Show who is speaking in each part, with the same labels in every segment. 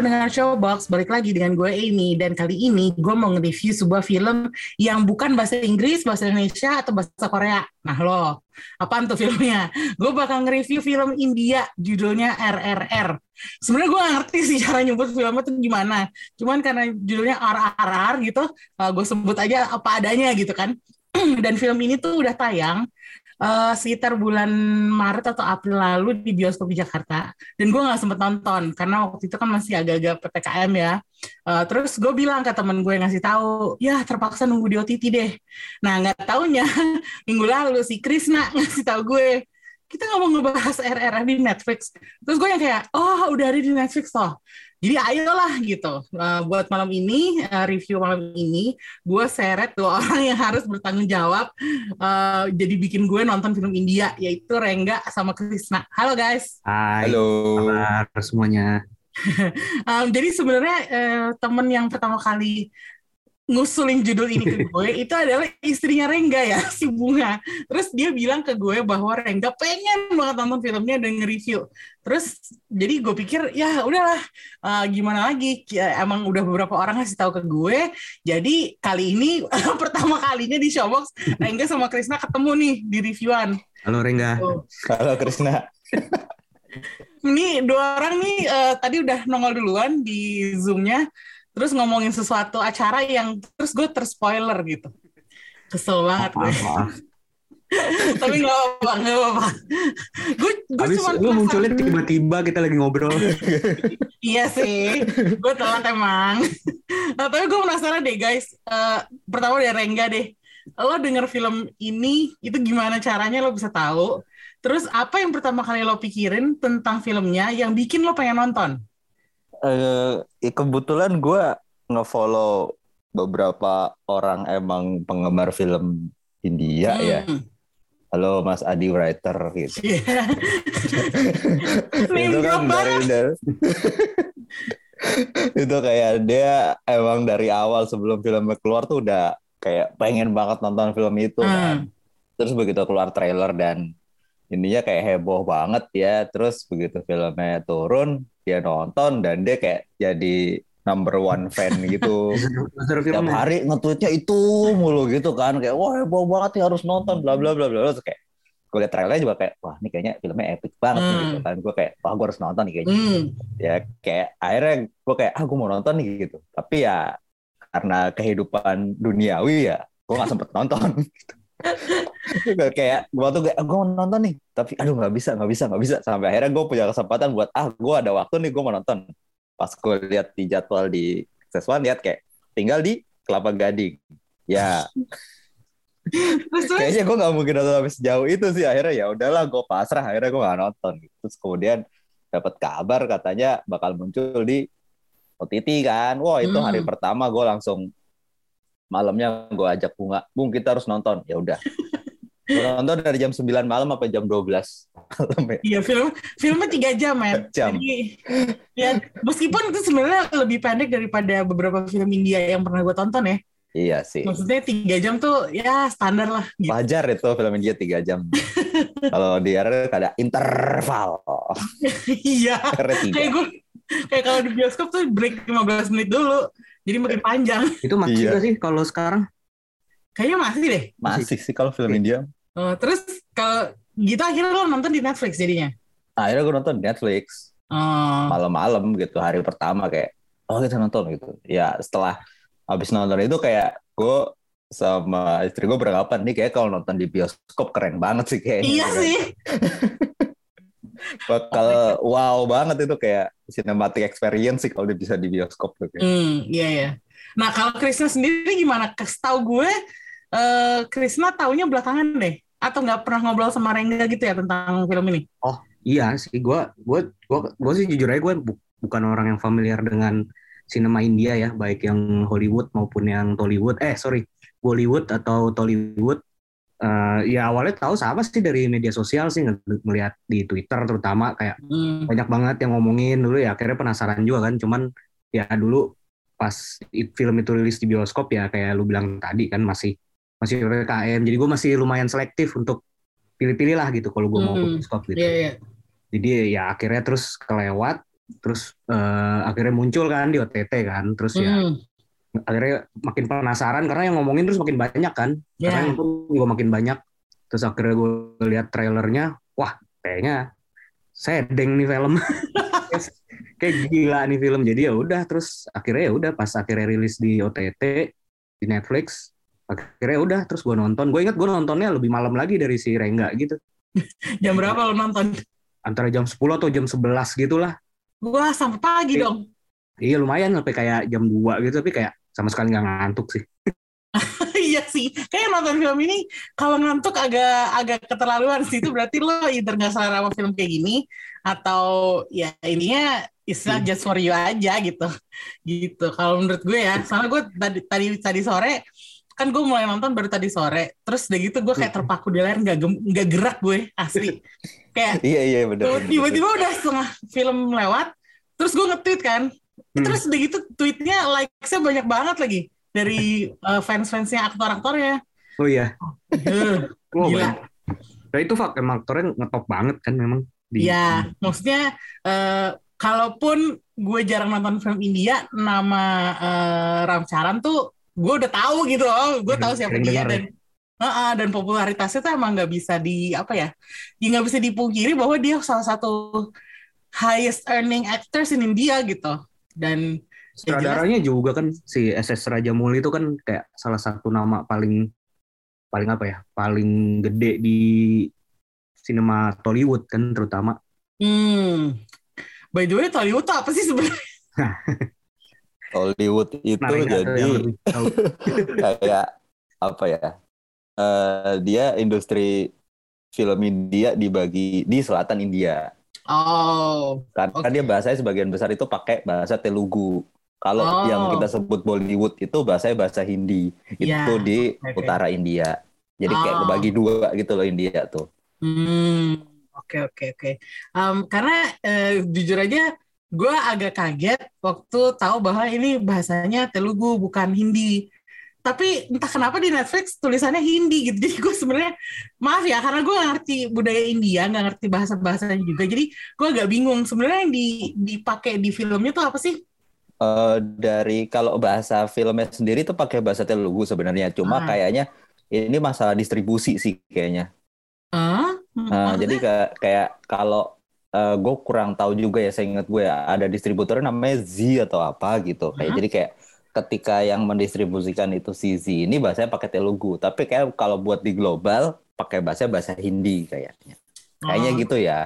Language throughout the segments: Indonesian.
Speaker 1: Pendengar Showbox, balik lagi dengan gue Amy dan kali ini gue mau nge-review sebuah film yang bukan bahasa Inggris, bahasa Indonesia atau bahasa Korea. Nah lo, apaan tuh filmnya? Gue bakal nge-review film India judulnya RRR. Sebenarnya gue gak ngerti sih cara nyebut filmnya tuh gimana. Cuman karena judulnya RRR gitu, uh, gue sebut aja apa adanya gitu kan. dan film ini tuh udah tayang uh, sekitar bulan Maret atau April lalu di bioskop di Jakarta. Dan gue nggak sempet nonton karena waktu itu kan masih agak-agak ppkm ya. Uh, terus gue bilang ke temen gue ngasih tahu ya terpaksa nunggu di OTT deh. Nah nggak taunya minggu lalu si Krisna ngasih tahu gue kita nggak mau ngebahas RRR di Netflix. Terus gue yang kayak oh udah ada di Netflix toh jadi ayolah gitu uh, buat malam ini uh, review malam ini gue seret dua orang yang harus bertanggung jawab uh, jadi bikin gue nonton film India yaitu Rengga sama Krisna. Halo guys.
Speaker 2: Hai.
Speaker 3: Halo.
Speaker 2: Kabar semuanya.
Speaker 1: um, jadi sebenarnya uh, temen yang pertama kali ngusulin judul ini ke gue itu adalah istrinya Rengga ya si Bunga terus dia bilang ke gue bahwa Rengga pengen banget nonton filmnya dan nge-review terus jadi gue pikir ya udahlah uh, gimana lagi ya, emang udah beberapa orang ngasih tahu ke gue jadi kali ini pertama kalinya di Showbox Rengga sama Krisna ketemu nih di reviewan
Speaker 2: Halo Rengga.
Speaker 1: Tuh.
Speaker 3: Halo Krisna.
Speaker 1: ini dua orang nih uh, tadi udah nongol duluan di zoomnya terus ngomongin sesuatu acara yang terus gue terspoiler gitu. Kesel banget gue. Tapi nggak apa nggak apa gue gue cuma
Speaker 2: lu munculnya tiba-tiba kita lagi ngobrol.
Speaker 1: iya sih gue telat emang. Nah, tapi gue penasaran deh guys. Eh, pertama dari Rengga deh. Lo denger film ini itu gimana caranya lo bisa tahu? Terus apa yang pertama kali lo pikirin tentang filmnya yang bikin lo pengen nonton
Speaker 3: Eh, ya kebetulan gue ngefollow beberapa orang emang penggemar film India ya.
Speaker 1: Hmm.
Speaker 3: Halo Mas Adi Writer gitu.
Speaker 1: Iya.
Speaker 3: itu kan dari, dari itu kayak dia emang dari awal sebelum filmnya keluar tuh udah kayak pengen banget nonton film itu kan.
Speaker 1: Hmm.
Speaker 3: Terus begitu keluar trailer dan ininya kayak heboh banget ya. Terus begitu filmnya turun, dia nonton dan dia kayak jadi number one fan gitu. Tiap hari nge-tweetnya itu mulu gitu kan. Kayak wah heboh banget nih harus nonton bla bla bla bla. Terus kayak gue liat trailernya juga kayak wah ini kayaknya filmnya epic banget nih,
Speaker 1: Hmm.
Speaker 3: gitu kan. Gue kayak wah gue harus nonton nih kayaknya.
Speaker 1: Hmm.
Speaker 3: Ya kayak akhirnya gue kayak ah gue mau nonton nih gitu. Tapi ya karena kehidupan duniawi ya gue gak sempet nonton. kayak gue tuh kayak gue mau nonton nih. Tapi aduh nggak bisa nggak bisa nggak bisa. Sampai akhirnya gue punya kesempatan buat ah gue ada waktu nih gue mau nonton. Pas gue lihat di jadwal di Seswan lihat kayak tinggal di Kelapa Gading. Ya. Kayaknya gue nggak mungkin nonton sampai sejauh itu sih. Akhirnya ya udahlah gue pasrah akhirnya gue nggak nonton. Terus kemudian dapat kabar katanya bakal muncul di OTT kan. Wah itu hari
Speaker 1: Hmm.
Speaker 3: pertama gue langsung malamnya gue ajak bunga bung kita harus nonton ya udah nonton dari jam 9 malam apa jam 12 malam ya
Speaker 1: Iya film filmnya tiga jam men.
Speaker 3: Jam.
Speaker 1: Jadi ya meskipun itu sebenarnya lebih pendek daripada beberapa film India yang pernah gue tonton ya.
Speaker 3: iya sih
Speaker 1: Maksudnya tiga jam tuh ya standar lah. Gitu.
Speaker 3: wajar itu film India tiga jam kalau di RR ada interval
Speaker 1: Iya. Kayak gue kayak kalau di bioskop tuh break 15 menit dulu. Jadi makin panjang.
Speaker 2: Itu masih
Speaker 3: Iya.
Speaker 2: sih kalau sekarang?
Speaker 1: Kayaknya masih deh.
Speaker 3: masih sih kalau film India
Speaker 1: Oh, terus kalau gitu akhirnya lo nonton di Netflix jadinya.
Speaker 3: akhirnya gue nonton Netflix
Speaker 1: Oh.
Speaker 3: malam-malam gitu hari pertama kayak oh kita nonton gitu ya setelah habis nonton itu kayak gue sama istri gue beranggapan nih kayak kalau nonton di bioskop keren banget sih kayaknya
Speaker 1: Iya
Speaker 3: Gitu.
Speaker 1: sih.
Speaker 3: bakal wow banget itu kayak cinematic experience sih kalau dia bisa di bioskop tuh kayak.
Speaker 1: Hmm, iya ya. Nah kalau Krisna sendiri gimana? Tahu gue, eh Krisna taunya belakangan deh, atau nggak pernah ngobrol sama Rengga gitu ya tentang film ini?
Speaker 2: Iya sih, gue gue gue gue sih jujur aja gue bu- bukan orang yang familiar dengan sinema India ya, baik yang Hollywood maupun yang Tollywood. Eh sorry, Bollywood atau Tollywood. Eh, ya awalnya tahu sama sih dari media sosial sih ngelihat di Twitter terutama kayak
Speaker 1: Hmm.
Speaker 2: banyak banget yang ngomongin dulu ya akhirnya penasaran juga kan cuman ya dulu pas film itu rilis di bioskop ya kayak lu bilang tadi kan masih masih PPKM jadi gue masih lumayan selektif untuk pilih-pilih lah gitu kalau gue mau ke
Speaker 1: Hmm.
Speaker 2: bioskop gitu
Speaker 1: Iya, iya.
Speaker 2: jadi ya akhirnya terus kelewat terus eh, akhirnya muncul kan di OTT kan terus ya
Speaker 1: Hmm.
Speaker 2: Akhirnya makin penasaran karena yang ngomongin terus makin banyak kan
Speaker 1: Ya.
Speaker 2: karena nonton juga makin banyak terus akhirnya gue lihat trailernya wah kayaknya sedeng nih film kayak gila nih film jadi ya udah terus akhirnya ya udah pas akhirnya rilis di OTT di Netflix akhirnya udah terus gue nonton gue ingat gue nontonnya lebih malam lagi dari si Rengga gitu
Speaker 1: Jam berapa lo nonton?
Speaker 2: antara jam 10 atau jam 11 gitulah
Speaker 1: Wah, sampai pagi
Speaker 2: Iya.
Speaker 1: dong.
Speaker 2: iya lumayan sampai kayak jam 2 gitu tapi kayak sama sekali nggak ngantuk sih
Speaker 1: iya sih. Kayak nonton film ini kalau ngantuk agak agak keterlaluan sih itu berarti lo either nggak selera sama film kayak gini atau ya ininya it's not just for you aja gitu. Gitu. Kalau menurut gue ya, soalnya gue tadi tadi tadi sore kan gue mulai nonton baru tadi sore. Terus udah gitu gue kayak terpaku di layar nggak nggak gerak gue asli. Kayak
Speaker 3: Iya iya benar.
Speaker 1: tiba-tiba udah setengah film lewat, terus gue nge-tweet kan.
Speaker 2: Hmm.
Speaker 1: Terus udah gitu tweetnya likes-nya banyak banget lagi dari uh, fans-fansnya aktor-aktornya.
Speaker 2: oh iya
Speaker 1: Eh,
Speaker 2: Wah,
Speaker 1: Gila.
Speaker 2: Nah itu fak emang aktornya ngetop banget kan memang di
Speaker 1: Iya, maksudnya eh, kalaupun gue jarang nonton film India, nama eh, Ram Charan tuh gue udah tahu gitu loh, gue tahu siapa dia dan Heeh, dan popularitasnya tuh emang nggak bisa di apa ya, ya nggak bisa dipungkiri bahwa dia salah satu highest earning actors in India gitu. Dan ya jelas,
Speaker 2: Sutradaranya juga kan si SS Raja Muli itu kan kayak salah satu nama paling paling apa ya paling gede di sinema Tollywood kan terutama
Speaker 1: hmm, by the way Tollywood apa sih sebenarnya?
Speaker 3: Hollywood itu
Speaker 2: tuh
Speaker 3: jadi kayak apa ya? Eh, dia industri film India dibagi di selatan India.
Speaker 1: Oh,
Speaker 3: Karena
Speaker 1: Oke.
Speaker 3: dia bahasanya sebagian besar itu pakai bahasa Telugu. Kalau
Speaker 1: Oh.
Speaker 3: yang kita sebut Bollywood itu bahasanya bahasa Hindi.
Speaker 1: Ya,
Speaker 3: Itu di
Speaker 1: oke.
Speaker 3: utara India. Jadi kayak
Speaker 1: Oh.
Speaker 3: kebagi dua gitu loh India tuh.
Speaker 1: Hmm, oke oke oke. Karena eh, jujur aja, gue agak kaget waktu tahu bahwa ini bahasanya Telugu bukan Hindi. Tapi entah kenapa di Netflix tulisannya Hindi gitu. Jadi gue sebenarnya maaf ya, karena gue nggak ngerti budaya India, nggak ngerti bahasa bahasanya juga. Jadi gue agak bingung. Sebenarnya yang di, dipakai di filmnya tuh apa sih?
Speaker 3: Eh, dari kalau bahasa filmnya sendiri tuh pakai bahasa Telugu sebenarnya. Cuma
Speaker 1: Ah.
Speaker 3: kayaknya ini masalah distribusi sih kayaknya.
Speaker 1: Hah?
Speaker 3: Nah, jadi kayak, kayak kalau gue kurang tahu juga ya, saya ingat gue ya, ada distributornya namanya Z atau apa gitu. Kayak jadi kayak ketika yang mendistribusikan itu si Z ini bahasanya pakai Telugu, tapi kayak kalau buat di global pakai bahasa bahasa Hindi kayaknya. Kayaknya
Speaker 1: Oh.
Speaker 3: gitu ya.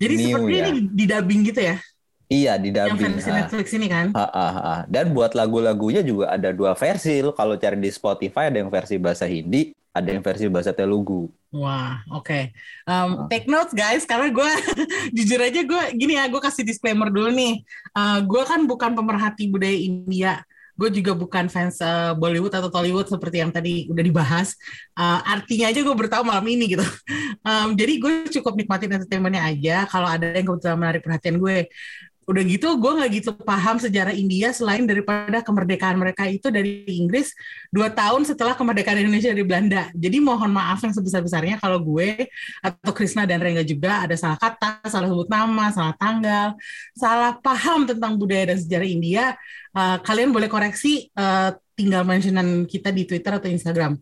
Speaker 1: Jadi
Speaker 3: New
Speaker 1: seperti
Speaker 3: ya.
Speaker 1: ini di dubbing gitu ya?
Speaker 3: Iya di
Speaker 1: Yang versi
Speaker 3: ha.
Speaker 1: Netflix ini kan?
Speaker 3: Ha, ha, ha. Dan buat lagu-lagunya juga ada dua versi. Lo kalau cari di Spotify ada yang versi bahasa Hindi, ada yang versi bahasa Telugu.
Speaker 1: Wah, oke. Um,
Speaker 3: Ah.
Speaker 1: take notes guys, karena gue jujur aja gue gini ya, gue kasih disclaimer dulu nih. Uh, gue kan bukan pemerhati budaya India. Gue juga bukan fans uh, Bollywood atau Tollywood seperti yang tadi udah dibahas. Uh, artinya aja gue bertahu malam ini gitu. Um, jadi gue cukup nikmatin entertainmentnya aja. Kalau ada yang kebetulan menarik perhatian gue. Udah gitu, gue nggak gitu paham sejarah India selain daripada kemerdekaan mereka itu dari Inggris dua tahun setelah kemerdekaan Indonesia dari Belanda. Jadi mohon maaf yang sebesar-besarnya kalau gue atau Krisna dan Rengga juga ada salah kata, salah sebut nama, salah tanggal, salah paham tentang budaya dan sejarah India. Uh, kalian boleh koreksi, uh, tinggal mentionan kita di Twitter atau Instagram.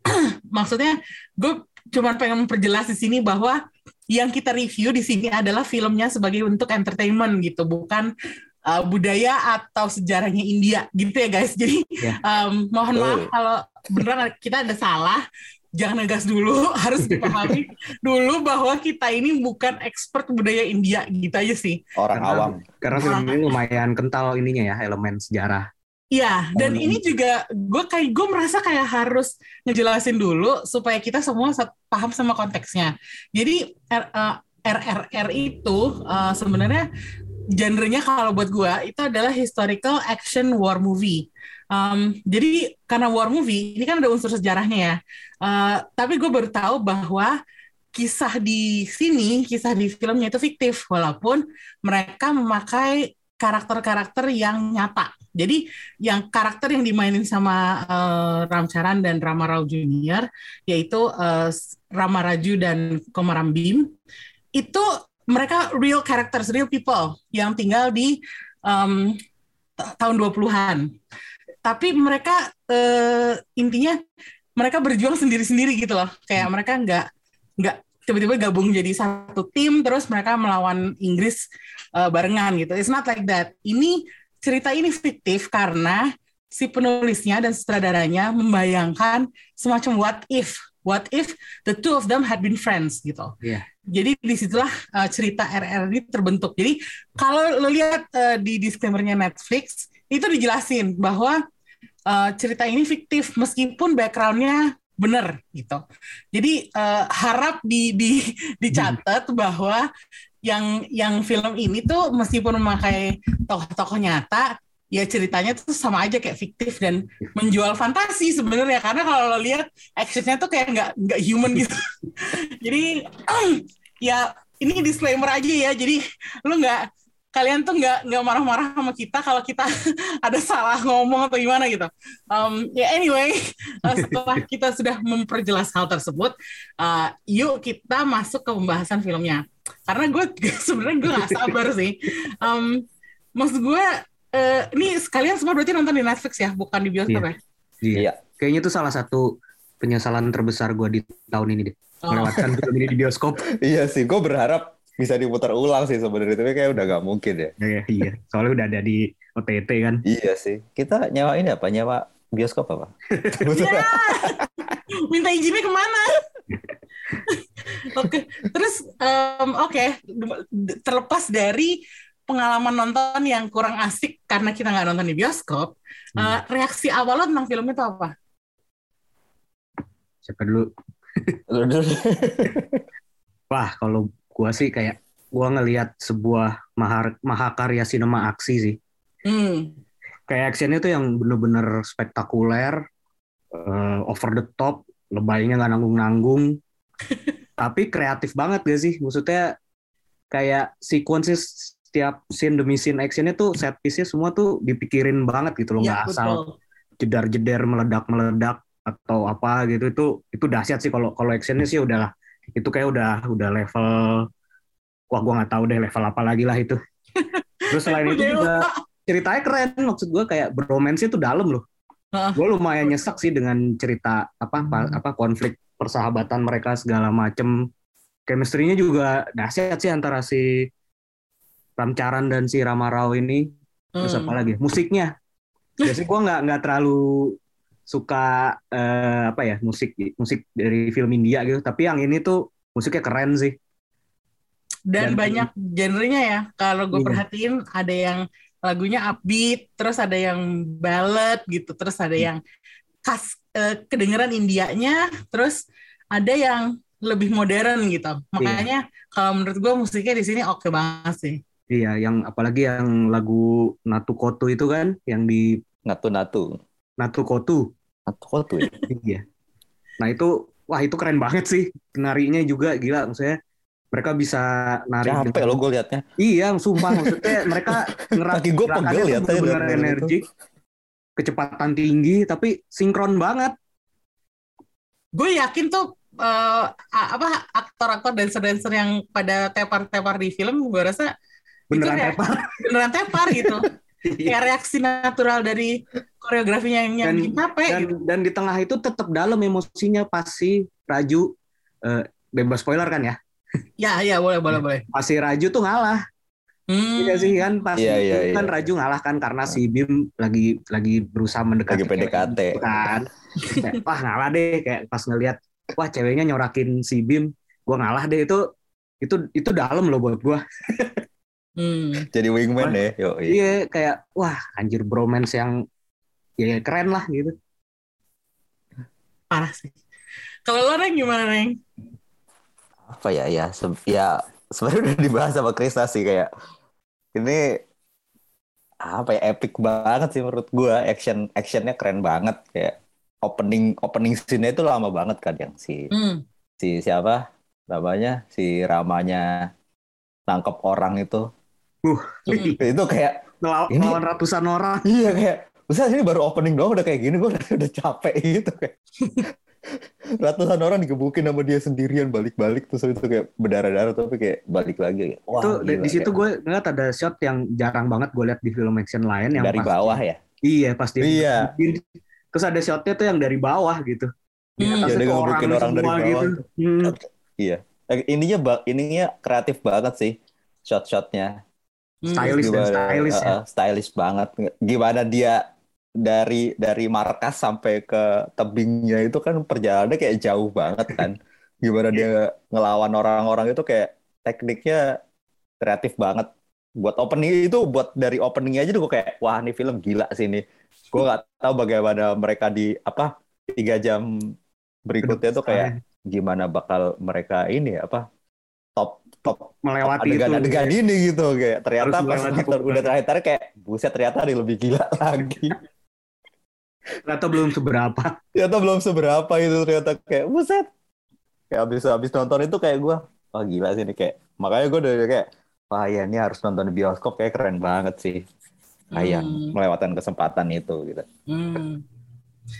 Speaker 1: Maksudnya, gue cuma pengen memperjelas di sini bahwa yang kita review di sini adalah filmnya sebagai bentuk entertainment gitu, bukan uh, budaya atau sejarahnya India gitu ya guys. Jadi
Speaker 2: Ya.
Speaker 1: um, mohon maaf kalau beneran kita ada salah, jangan ngegas dulu, harus dipahami dulu bahwa kita ini bukan expert budaya India gitu aja sih.
Speaker 3: Orang
Speaker 2: Karena-
Speaker 3: awam.
Speaker 2: karena film ini lumayan kental ininya ya elemen sejarah
Speaker 1: Iya, dan
Speaker 2: Hmm.
Speaker 1: ini juga gue kayak gue merasa kayak harus ngejelasin dulu supaya kita semua paham sama konteksnya. Jadi R- eh, RRR itu eh, sebenarnya genrenya kalau buat gua itu adalah historical action war movie. Um, jadi karena war movie ini kan ada unsur sejarahnya ya. Uh, tapi gue baru tahu bahwa kisah di sini, kisah di filmnya itu fiktif, walaupun mereka memakai karakter-karakter yang nyata. Jadi yang karakter yang dimainin sama uh, Ram Charan dan Rama Rao Junior, yaitu uh, Rama Raju dan Komaram Bim, itu mereka real characters, real people yang tinggal di um, tahun 20-an. Tapi mereka uh, intinya mereka berjuang sendiri-sendiri gitu loh. Kayak mereka nggak nggak tiba-tiba gabung jadi satu tim terus mereka melawan Inggris uh, barengan gitu. It's not like that. Ini cerita ini fiktif karena si penulisnya dan sutradaranya membayangkan semacam what if what if the two of them had been friends gitu.
Speaker 2: Iya.
Speaker 1: Jadi di situlah uh, cerita RR ini terbentuk. Jadi kalau lo lihat uh, di disclaimernya Netflix itu dijelasin bahwa uh, cerita ini fiktif meskipun backgroundnya benar gitu. Jadi uh, harap di, di dicatat bahwa yang yang film ini tuh meskipun memakai tokoh-tokoh nyata ya ceritanya tuh sama aja kayak fiktif dan menjual fantasi sebenarnya. Karena kalau lo lihat actionnya tuh kayak nggak nggak human gitu. Jadi ya ini disclaimer aja ya. Jadi lo nggak kalian tuh nggak nggak marah-marah sama kita kalau kita ada salah ngomong atau gimana gitu um, ya anyway setelah kita sudah memperjelas hal tersebut uh, yuk kita masuk ke pembahasan filmnya karena gue sebenarnya gue gak sabar sih um, maksud gue uh, ini sekalian semua berarti nonton di Netflix ya bukan di bioskop
Speaker 2: Iya.
Speaker 1: ya
Speaker 2: Iya. Kayaknya itu salah satu penyesalan terbesar gue di tahun ini deh.
Speaker 1: Oh.
Speaker 2: Melewatkan film ini di bioskop.
Speaker 3: Iya sih, gue berharap bisa diputar ulang sih sebenarnya, tapi kayak udah gak mungkin ya.
Speaker 2: Iya, iya. Soalnya udah ada di OTT kan.
Speaker 3: Iya sih. Kita nyawa ini apa? Nyawa bioskop apa?
Speaker 1: Ya, minta izinnya ke mana? Oke, terus em, oke terlepas dari pengalaman nonton yang kurang asik karena kita nggak nonton di bioskop, eh, reaksi awal lo tentang film itu apa?
Speaker 2: Siapa dulu? Wah, kalau gua sih kayak gua ngelihat sebuah mahar, mahakarya sinema aksi sih.
Speaker 1: Hmm,
Speaker 2: Kayak actionnya tuh yang bener-bener spektakuler, eh, over the top, lebaynya nggak nanggung-nanggung. Tapi kreatif banget gak sih? Maksudnya kayak sequences setiap scene demi scene actionnya tuh set piece-nya semua tuh dipikirin banget gitu loh,
Speaker 1: ya
Speaker 2: nggak asal
Speaker 1: betul.
Speaker 2: jedar-jeder meledak-meledak atau apa gitu itu itu dahsyat sih kalau kalau actionnya sih udah itu kayak udah udah level wah gua nggak tahu deh level apa lagi lah itu. Terus selain itu juga ceritanya keren. Maksud gua kayak bromance itu dalam loh. Gue lumayan nyesek sih dengan cerita apa apa, apa konflik persahabatan mereka segala macem. Chemistry-nya juga dahsyat sih antara si Ramcaran dan si Rama Rao ini. Terus
Speaker 1: Hmm.
Speaker 2: apa lagi? Musiknya. Biasanya gue nggak nggak terlalu suka eh, apa ya musik musik dari film India gitu tapi yang ini tuh musiknya keren sih
Speaker 1: Dan
Speaker 2: Dan-
Speaker 1: banyak genrenya ya. Kalau gue
Speaker 2: Iya.
Speaker 1: perhatiin ada yang lagunya upbeat, terus ada yang ballad gitu, terus ada
Speaker 2: Hmm.
Speaker 1: yang khas eh, kedengeran Indianya, terus ada yang lebih modern
Speaker 2: Iya.
Speaker 1: gitu. Makanya kalau menurut gue musiknya di sini oke banget sih.
Speaker 2: iya yang apalagi yang lagu Natu Kotu itu kan yang di
Speaker 3: Natu-natu.
Speaker 2: Natu Kotu
Speaker 3: Natu-kotu ya?
Speaker 2: iya nah itu wah itu keren banget sih narinya juga gila maksudnya mereka bisa nari
Speaker 3: Capek lo gue liatnya.
Speaker 2: iya sumpah maksudnya mereka ngerak
Speaker 3: Kaki gue pegel ya itu.
Speaker 2: energik kecepatan tinggi tapi sinkron banget
Speaker 1: Gue yakin tuh eh, a- apa aktor-aktor dancer-dancer yang pada tepar-tepar di film, gue rasa
Speaker 2: beneran
Speaker 1: ya.
Speaker 2: tepar
Speaker 1: beneran tepar gitu. Kayak reaksi natural dari koreografinya yang, yang
Speaker 2: Dan-
Speaker 1: bikin capek
Speaker 2: dan
Speaker 1: gitu.
Speaker 2: dan di tengah itu tetap dalam emosinya pasti Raju eh, bebas spoiler kan ya
Speaker 1: Ya, ya boleh, boleh, boleh.
Speaker 2: pasti Raju tuh ngalah
Speaker 1: Hmm.
Speaker 2: Iya sih kan pas
Speaker 3: Iya,
Speaker 2: itu
Speaker 3: iya,
Speaker 2: kan
Speaker 3: iya.
Speaker 2: Raju ngalah kan karena si Bim lagi lagi berusaha mendekati
Speaker 3: Lagi PDKT.
Speaker 2: cewek kan. Kayak, wah ngalah deh kayak pas ngelihat wah ceweknya nyorakin si Bim, gua ngalah deh itu itu itu dalam loh buat gua.
Speaker 1: Hmm.
Speaker 3: Jadi wingman deh. Yo,
Speaker 2: Iya kayak wah anjir bromance yang ya keren lah gitu.
Speaker 1: Parah sih. Kalau lo Reng gimana Reng?
Speaker 3: Apa ya? Ya, se- ya sebenarnya udah dibahas sama Krisna sih kayak ini apa ya epic banget sih menurut gua action actionnya keren banget kayak opening opening scene itu lama banget kan yang si
Speaker 1: Hmm.
Speaker 3: si siapa namanya si ramanya nangkep orang itu
Speaker 2: Uh,
Speaker 3: itu kayak
Speaker 2: ngelawan ratusan orang.
Speaker 3: iya kayak Bisa ini baru opening doang udah kayak gini gue udah, udah capek gitu kayak ratusan orang digebukin sama dia sendirian balik-balik terus itu kayak berdarah-darah tapi kayak balik lagi kayak, wah
Speaker 2: itu di-
Speaker 3: gila,
Speaker 2: di situ gue ngeliat ada shot yang jarang banget gue lihat di film action lain yang
Speaker 3: dari
Speaker 2: pas-
Speaker 3: bawah ya
Speaker 2: Iya pasti.
Speaker 3: Iya.
Speaker 2: Terus ada shotnya tuh yang dari bawah gitu.
Speaker 1: Hmm.
Speaker 3: Jadi
Speaker 2: tuh
Speaker 3: ngebukin orang dari
Speaker 2: semua
Speaker 3: bawah
Speaker 2: gitu. Hmm.
Speaker 3: Eh, ininya ininya kreatif banget sih shot-shotnya.
Speaker 2: Stylish dan stylish ya.
Speaker 3: uh, uh, stylish banget gimana dia dari dari markas sampai ke tebingnya itu kan perjalanannya kayak jauh banget kan. Gimana dia ngelawan orang-orang itu kayak tekniknya kreatif banget. Buat opening itu buat dari openingnya aja tuh gue kayak wah ini film gila sih ini. Gue nggak tahu bagaimana mereka di apa tiga jam berikutnya tuh kayak gimana bakal mereka ini apa top top
Speaker 2: melewati itu.
Speaker 3: adegan-adegan ini gitu. Kayak ternyata pas nonton udah terakhir kayak buset ternyata ada lebih gila lagi
Speaker 2: Ternyata belum seberapa.
Speaker 3: ternyata belum seberapa itu ternyata kayak buset kayak habis habis nonton itu kayak gue wah gila sih ini kayak makanya gue udah kayak wah ya ini harus nonton di bioskop kayak keren banget sih sayang
Speaker 1: Hmm.
Speaker 3: melewatkan kesempatan itu gitu
Speaker 1: Hmm.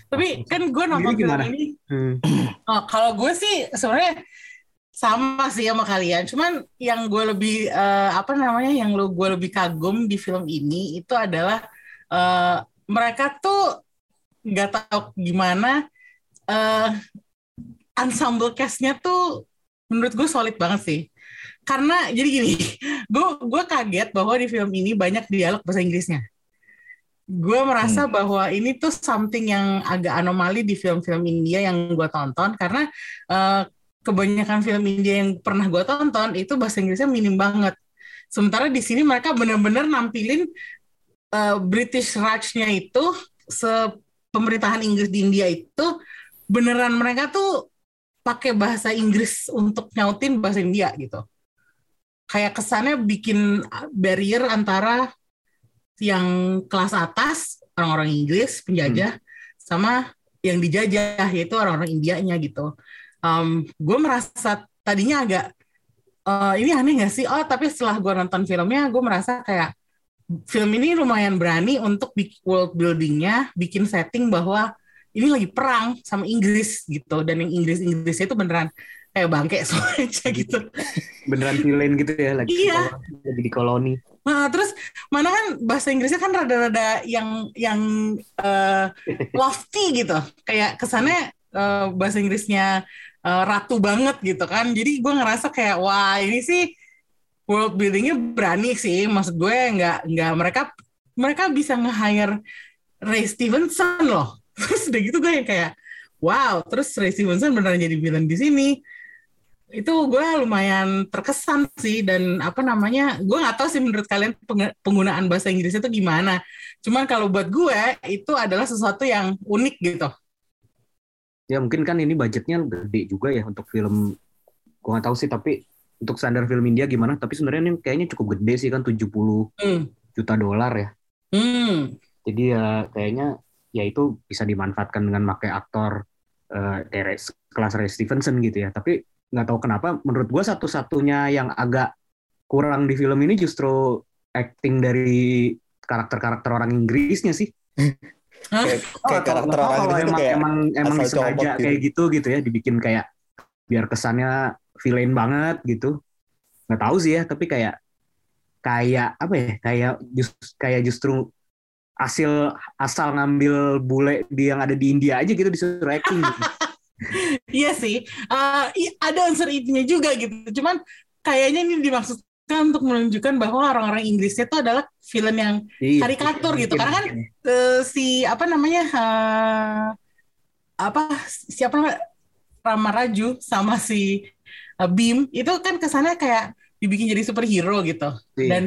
Speaker 1: Tapi kan gue nonton film
Speaker 2: gimana?
Speaker 1: ini,
Speaker 2: Hmm.
Speaker 1: oh, kalau gue sih sebenarnya sama sih sama kalian. Cuman yang gue lebih eh, apa namanya, yang lo gue lebih kagum di film ini itu adalah eh, mereka tuh nggak tahu gimana eh, ensemble cast-nya tuh menurut gue solid banget sih. Karena jadi gini, gue gue kaget bahwa di film ini banyak dialog bahasa Inggrisnya. Gue merasa bahwa ini tuh something yang agak anomali di film-film India yang gue tonton karena eh, kebanyakan film India yang pernah gue tonton itu bahasa Inggrisnya minim banget. Sementara di sini mereka benar-benar nampilin eh, British Raj-nya itu se pemerintahan Inggris di India itu beneran mereka tuh pakai bahasa Inggris untuk nyautin bahasa India gitu. Kayak kesannya bikin barrier antara yang kelas atas orang-orang Inggris penjajah sama yang dijajah yaitu orang-orang Indianya gitu. Um, gue merasa tadinya agak eh, ini aneh gak sih? Oh tapi setelah gue nonton filmnya gue merasa kayak film ini lumayan berani untuk bikin world buildingnya, bikin setting bahwa ini lagi perang sama Inggris gitu dan yang Inggris Inggrisnya itu beneran kayak bangke aja gitu.
Speaker 2: Beneran villain gitu ya lagi,
Speaker 1: Iya.
Speaker 2: lagi di koloni.
Speaker 1: Nah, terus mana kan bahasa Inggrisnya kan rada-rada yang yang eh, lofty gitu, kayak kesannya eh, bahasa Inggrisnya eh, ratu banget gitu kan. Jadi gue ngerasa kayak wah ini sih world buildingnya berani sih. Maksud gue nggak nggak mereka mereka bisa nge-hire Ray Stevenson loh. Terus udah gitu gue yang kayak wow. Terus Ray Stevenson beneran jadi villain di sini itu gue lumayan terkesan sih dan apa namanya gue nggak tahu sih menurut kalian peng- penggunaan bahasa Inggrisnya itu gimana cuman kalau buat gue itu adalah sesuatu yang unik gitu
Speaker 2: Ya mungkin kan ini budgetnya gede juga ya untuk film. Gua nggak tahu sih tapi untuk standar film India gimana? Tapi sebenarnya ini kayaknya cukup gede sih kan 70
Speaker 1: hmm.
Speaker 2: juta dolar ya.
Speaker 1: Hmm.
Speaker 2: Jadi ya kayaknya ya itu bisa dimanfaatkan dengan pakai aktor eh, kayak kelas Ray Stevenson gitu ya. Tapi nggak tahu kenapa menurut gua satu-satunya yang agak kurang di film ini justru acting dari karakter-karakter orang Inggrisnya sih.
Speaker 3: Kayak,
Speaker 2: Oh,
Speaker 3: kayak karakter orang Inggris itu
Speaker 2: emang,
Speaker 3: kayak
Speaker 2: emang emang disengaja
Speaker 3: comot gitu.
Speaker 2: kayak gitu gitu ya dibikin kayak biar kesannya villain banget gitu nggak tahu sih ya tapi kayak kayak apa ya kayak just kayak justru hasil asal ngambil bule di yang ada di India aja gitu disuruh acting gitu.
Speaker 1: iya sih i- ada unsur itunya juga gitu cuman kayaknya ini dimaksudkan untuk menunjukkan bahwa orang-orang Inggrisnya itu adalah villain yang
Speaker 2: Iya,
Speaker 1: Karikatur gitu,
Speaker 2: mungkin,
Speaker 1: karena kan
Speaker 2: mungkin.
Speaker 1: eh, si apa namanya eh, apa siapa namanya Rama Raju sama si Bim itu kan kesannya kayak dibikin jadi superhero gitu.
Speaker 2: Iya.
Speaker 1: dan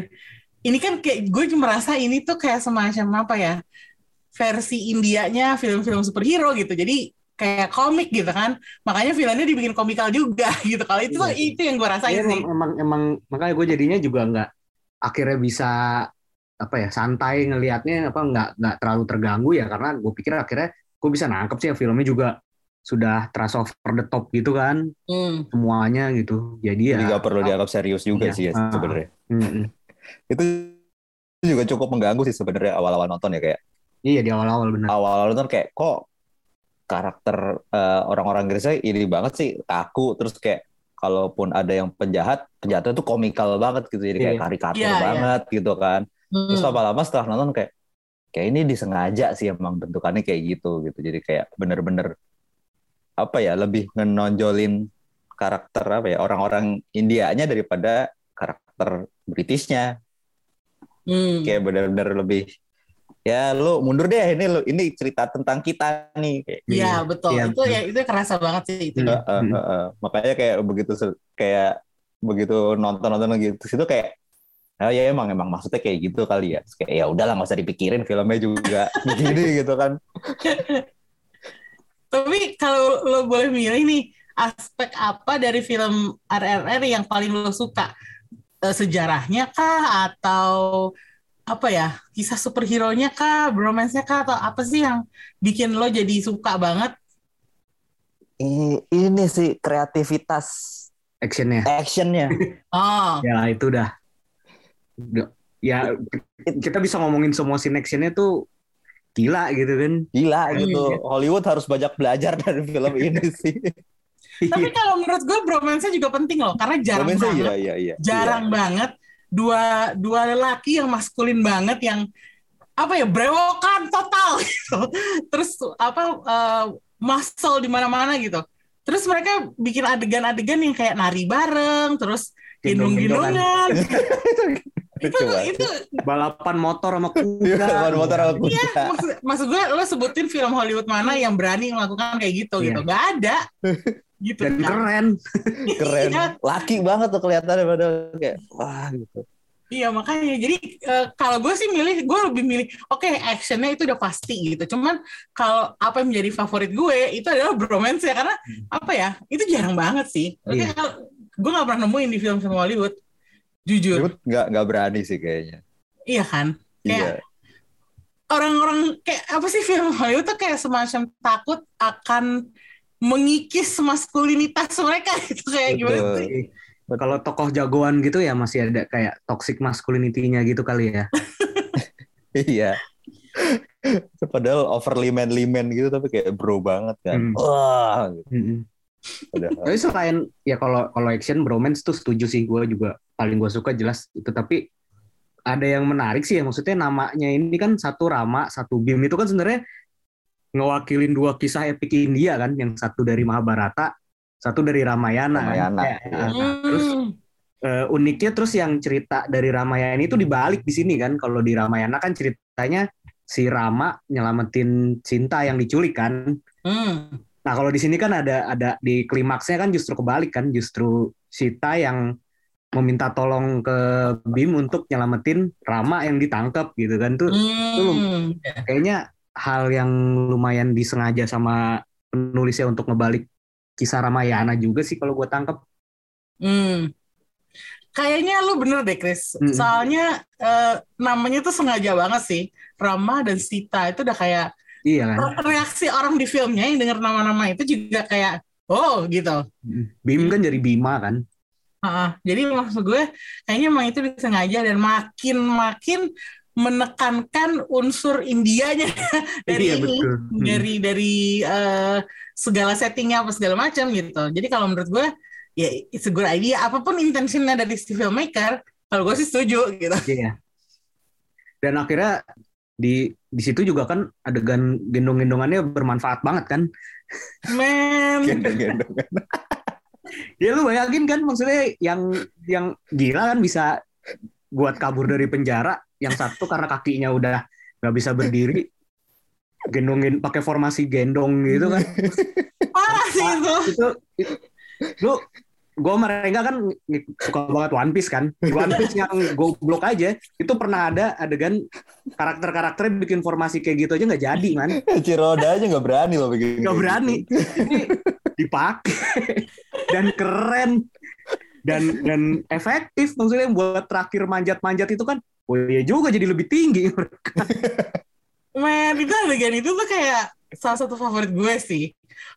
Speaker 1: ini kan kayak gue merasa ini tuh kayak semacam apa ya versi Indianya film-film superhero gitu. Jadi kayak komik gitu kan. Makanya filmnya dibikin komikal juga gitu. Kalau itu
Speaker 2: sih.
Speaker 1: itu yang gue rasain
Speaker 2: Iya,
Speaker 1: sih.
Speaker 2: emang, emang emang makanya gue jadinya juga nggak akhirnya bisa apa ya santai ngelihatnya apa nggak nggak terlalu terganggu ya. Karena gue pikir akhirnya gue bisa nangkep sih ya filmnya juga sudah terasa over the top gitu kan
Speaker 1: Hmm.
Speaker 2: semuanya gitu jadi ya
Speaker 3: Jadi nggak perlu dianggap serius juga
Speaker 2: Iya.
Speaker 3: sih ya
Speaker 2: Ah.
Speaker 3: sebenarnya.
Speaker 2: Mm-mm.
Speaker 3: Itu juga cukup mengganggu sih sebenarnya awal-awal nonton ya kayak
Speaker 2: iya di awal-awal benar
Speaker 3: awal-awal nonton kayak kok karakter eh, orang-orang Inggrisnya ini banget sih kaku terus kayak kalaupun ada yang penjahat penjahatnya tuh komikal banget gitu jadi kayak
Speaker 2: Iya.
Speaker 3: karikatur
Speaker 1: Iya, iya.
Speaker 3: banget gitu kan
Speaker 1: Hmm.
Speaker 3: terus lama-lama setelah nonton kayak kayak ini disengaja sih emang bentukannya kayak gitu gitu jadi kayak bener-bener apa ya lebih ngenonjolin karakter apa ya orang-orang Indianya daripada karakter Britishnya
Speaker 1: Hmm.
Speaker 3: kayak bener-bener lebih ya lu mundur deh ini lu ini cerita tentang kita nih kayak
Speaker 1: Iya betul.
Speaker 2: Iya,
Speaker 1: itu ya itu kerasa banget sih itu.
Speaker 2: Hmm.
Speaker 3: Heeh, heeh. makanya kayak begitu kayak begitu nonton-nonton gitu situ kayak oh ya emang emang maksudnya kayak gitu kali ya Terus kayak ya udahlah nggak usah dipikirin filmnya juga begini gitu kan
Speaker 1: Tapi kalau lo boleh milih nih aspek apa dari film RRR yang paling lo suka? Eh, Sejarahnya kah atau apa ya kisah superhero-nya kah, bromance-nya kah atau apa sih yang bikin lo jadi suka banget?
Speaker 3: Ini sih kreativitas
Speaker 2: actionnya
Speaker 3: actionnya
Speaker 1: Oh,
Speaker 2: ya itu udah udah- ya kita bisa ngomongin semua scene actionnya tuh gila gitu kan.
Speaker 3: Gila
Speaker 1: Hmm.
Speaker 3: gitu. Hollywood harus banyak belajar dari film ini sih.
Speaker 1: Tapi kalau menurut gue bromance-nya juga penting loh karena jarang
Speaker 3: Romansnya
Speaker 1: banget.
Speaker 3: iya iya. Iya.
Speaker 1: jarang banget. Dua dua lelaki yang maskulin banget yang apa ya brewokan total gitu. Terus apa eh, muscle di mana-mana gitu. Terus mereka bikin adegan-adegan yang kayak nari bareng terus gendong-gendongan itu
Speaker 3: Coba.
Speaker 1: itu
Speaker 2: balapan motor sama
Speaker 3: Iya,
Speaker 2: kuda
Speaker 3: ban motor sama kuda.
Speaker 1: ya maksud, maksud gue lo sebutin film Hollywood mana yang berani melakukan kayak gitu
Speaker 2: Iya.
Speaker 1: gitu nggak ada gitu
Speaker 2: dan
Speaker 1: kan.
Speaker 2: keren
Speaker 3: keren
Speaker 1: Iya.
Speaker 3: laki banget tuh kelihatannya padahal kayak wah gitu
Speaker 1: Iya makanya jadi eh, kalau gue sih milih gue lebih milih oke actionnya itu udah pasti gitu cuman kalau apa yang menjadi favorit gue itu adalah bromance ya karena apa ya itu jarang banget sih Oke,
Speaker 2: Iya.
Speaker 1: kalau- gue nggak pernah nemuin di film-film Hollywood jujur.
Speaker 3: Hollywood nggak nggak berani sih kayaknya.
Speaker 1: Iya kan?
Speaker 3: Iya.
Speaker 1: Kayak- orang-orang kayak apa sih film Hollywood tuh kayak semacam takut akan mengikis maskulinitas mereka gitu kayak gimana
Speaker 3: Betul.
Speaker 1: sih?
Speaker 2: Kalau tokoh jagoan gitu ya masih ada kayak toxic masculinity-nya gitu kali ya.
Speaker 3: Iya. Padahal overly manly man gitu tapi kayak bro banget kan.
Speaker 2: Hmm.
Speaker 3: wah. Gitu.
Speaker 2: Mm-mm.
Speaker 3: Padahal-
Speaker 2: tapi selain ya kalau kalau action bromance tuh setuju sih. Gue juga paling gue suka jelas itu tapi ada yang menarik sih ya. Maksudnya namanya ini kan satu Rama satu Bim. Itu kan sebenarnya ngewakilin dua kisah epik India kan. Yang satu dari Mahabharata satu dari Ramayana, kan.
Speaker 3: Ramayana,
Speaker 2: Kayak,
Speaker 3: iya.
Speaker 2: nah, terus eh, uniknya terus yang cerita dari Ramayana itu dibalik di sini kan. Kalau di Ramayana kan ceritanya si Rama nyelamatin Cinta yang diculik kan.
Speaker 1: Hmm.
Speaker 2: Nah kalau di sini kan ada ada di klimaksnya kan justru kebalik kan justru Sita yang meminta tolong ke Bim untuk nyelamatin Rama yang ditangkap gitu kan tuh
Speaker 1: Hmm.
Speaker 2: kayaknya hal yang lumayan disengaja sama penulisnya untuk ngebalik kisah Ramayana juga sih kalau gue tangkap.
Speaker 1: Hmm. Kayaknya lu bener deh, Chris.
Speaker 2: Mm.
Speaker 1: Soalnya eh, namanya tuh sengaja banget sih. Rama dan Sita itu udah kayak
Speaker 2: Iya kan.
Speaker 1: re- reaksi orang di filmnya yang denger nama-nama itu juga kayak oh gitu.
Speaker 2: Bim kan jadi Bima kan.
Speaker 1: Heeh. jadi maksud gue kayaknya emang itu disengaja dan makin makin menekankan unsur Indianya dari
Speaker 2: Iya
Speaker 1: ini
Speaker 2: betul. Hmm.
Speaker 1: dari dari eh, segala settingnya apa segala macam gitu. Jadi kalau menurut gue ya it's a good idea. Apa pun intentionnya dari si filmmaker, kalau gue sih setuju gitu.
Speaker 2: Iya. Dan akhirnya di di situ juga kan adegan gendong-gendongannya bermanfaat banget kan.
Speaker 1: Men,
Speaker 3: gendong-gendong
Speaker 2: Ya lu bayangin kan maksudnya yang yang gila kan bisa buat kabur dari penjara, yang satu karena kakinya udah nggak bisa berdiri, gendongin pakai formasi gendong gitu kan.
Speaker 1: parah sih itu.
Speaker 2: itu, itu lu gue mereka kan suka banget One Piece kan. Di One Piece yang goblok aja itu pernah ada adegan karakter-karakternya bikin formasi kayak gitu aja nggak jadi man.
Speaker 3: Ciroda aja nggak berani loh bikin
Speaker 2: nggak berani.
Speaker 3: gitu.
Speaker 2: ini dipakai. Dan keren. Dan dan efektif maksudnya buat terakhir manjat-manjat itu kan oh iya juga jadi lebih tinggi.
Speaker 1: Men, itu adegan itu tuh kayak salah satu favorit gue sih.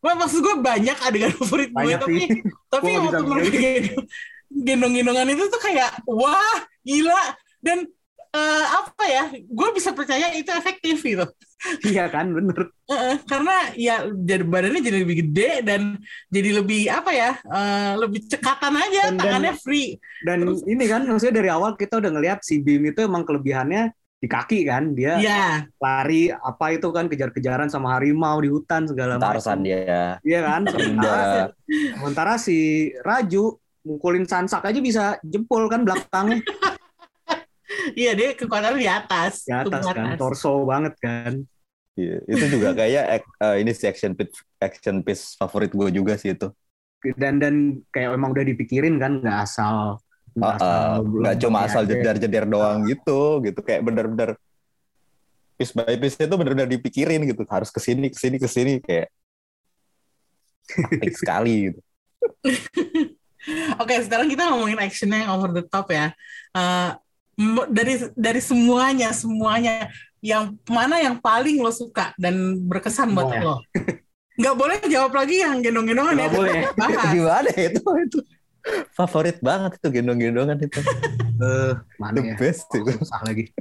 Speaker 1: Wah, maksud gue banyak adegan favorit gue,
Speaker 2: Banyak
Speaker 1: tapi
Speaker 2: sih.
Speaker 1: tapi
Speaker 2: Gua
Speaker 1: waktu mereka gendong- gendong-gendongan itu tuh kayak wah gila dan eh, apa ya? Gue bisa percaya itu efektif gitu.
Speaker 2: iya kan bener
Speaker 1: Heeh, karena ya jadi badannya jadi lebih gede dan jadi lebih apa ya? eh, lebih cekatan aja,
Speaker 2: Dan- dan-
Speaker 1: tangannya free.
Speaker 2: dan
Speaker 1: Terus-
Speaker 2: ini kan maksudnya dari awal kita udah ngelihat si Bim itu emang kelebihannya di kaki kan dia
Speaker 1: Iya,
Speaker 2: lari apa itu kan kejar-kejaran sama harimau di hutan segala
Speaker 3: Tarsan dia.
Speaker 2: Iya kan? Sementara, si Raju mukulin sansak aja bisa jempol kan belakangnya
Speaker 1: iya dia kekuatannya di atas.
Speaker 2: di atas kan, torso banget kan.
Speaker 3: Iya, itu juga kayak eh, ini sih action piece action piece favorit gue juga sih itu.
Speaker 2: Dan dan kayak emang udah dipikirin kan, nggak asal
Speaker 3: Nggak cuma asal
Speaker 2: aja.
Speaker 3: jedar-jedar doang gitu, gitu kayak bener-bener piece by piece itu bener-bener dipikirin gitu, harus ke sini ke sini ke sini kayak taktik sekali gitu.
Speaker 1: Oke, sekarang kita ngomongin actionnya yang over the top ya. Eh, m- dari dari semuanya, semuanya yang mana yang paling lo suka dan berkesan buat
Speaker 2: Semuanya.
Speaker 1: lo? Nggak boleh jawab lagi yang gendong-gendongan ya.
Speaker 2: Boleh.
Speaker 1: Bahas.
Speaker 3: Gimana ya itu itu favorit banget itu gendong-gendongan itu
Speaker 2: Eh, mana
Speaker 3: the
Speaker 2: ya?
Speaker 3: best itu
Speaker 2: Susah lagi.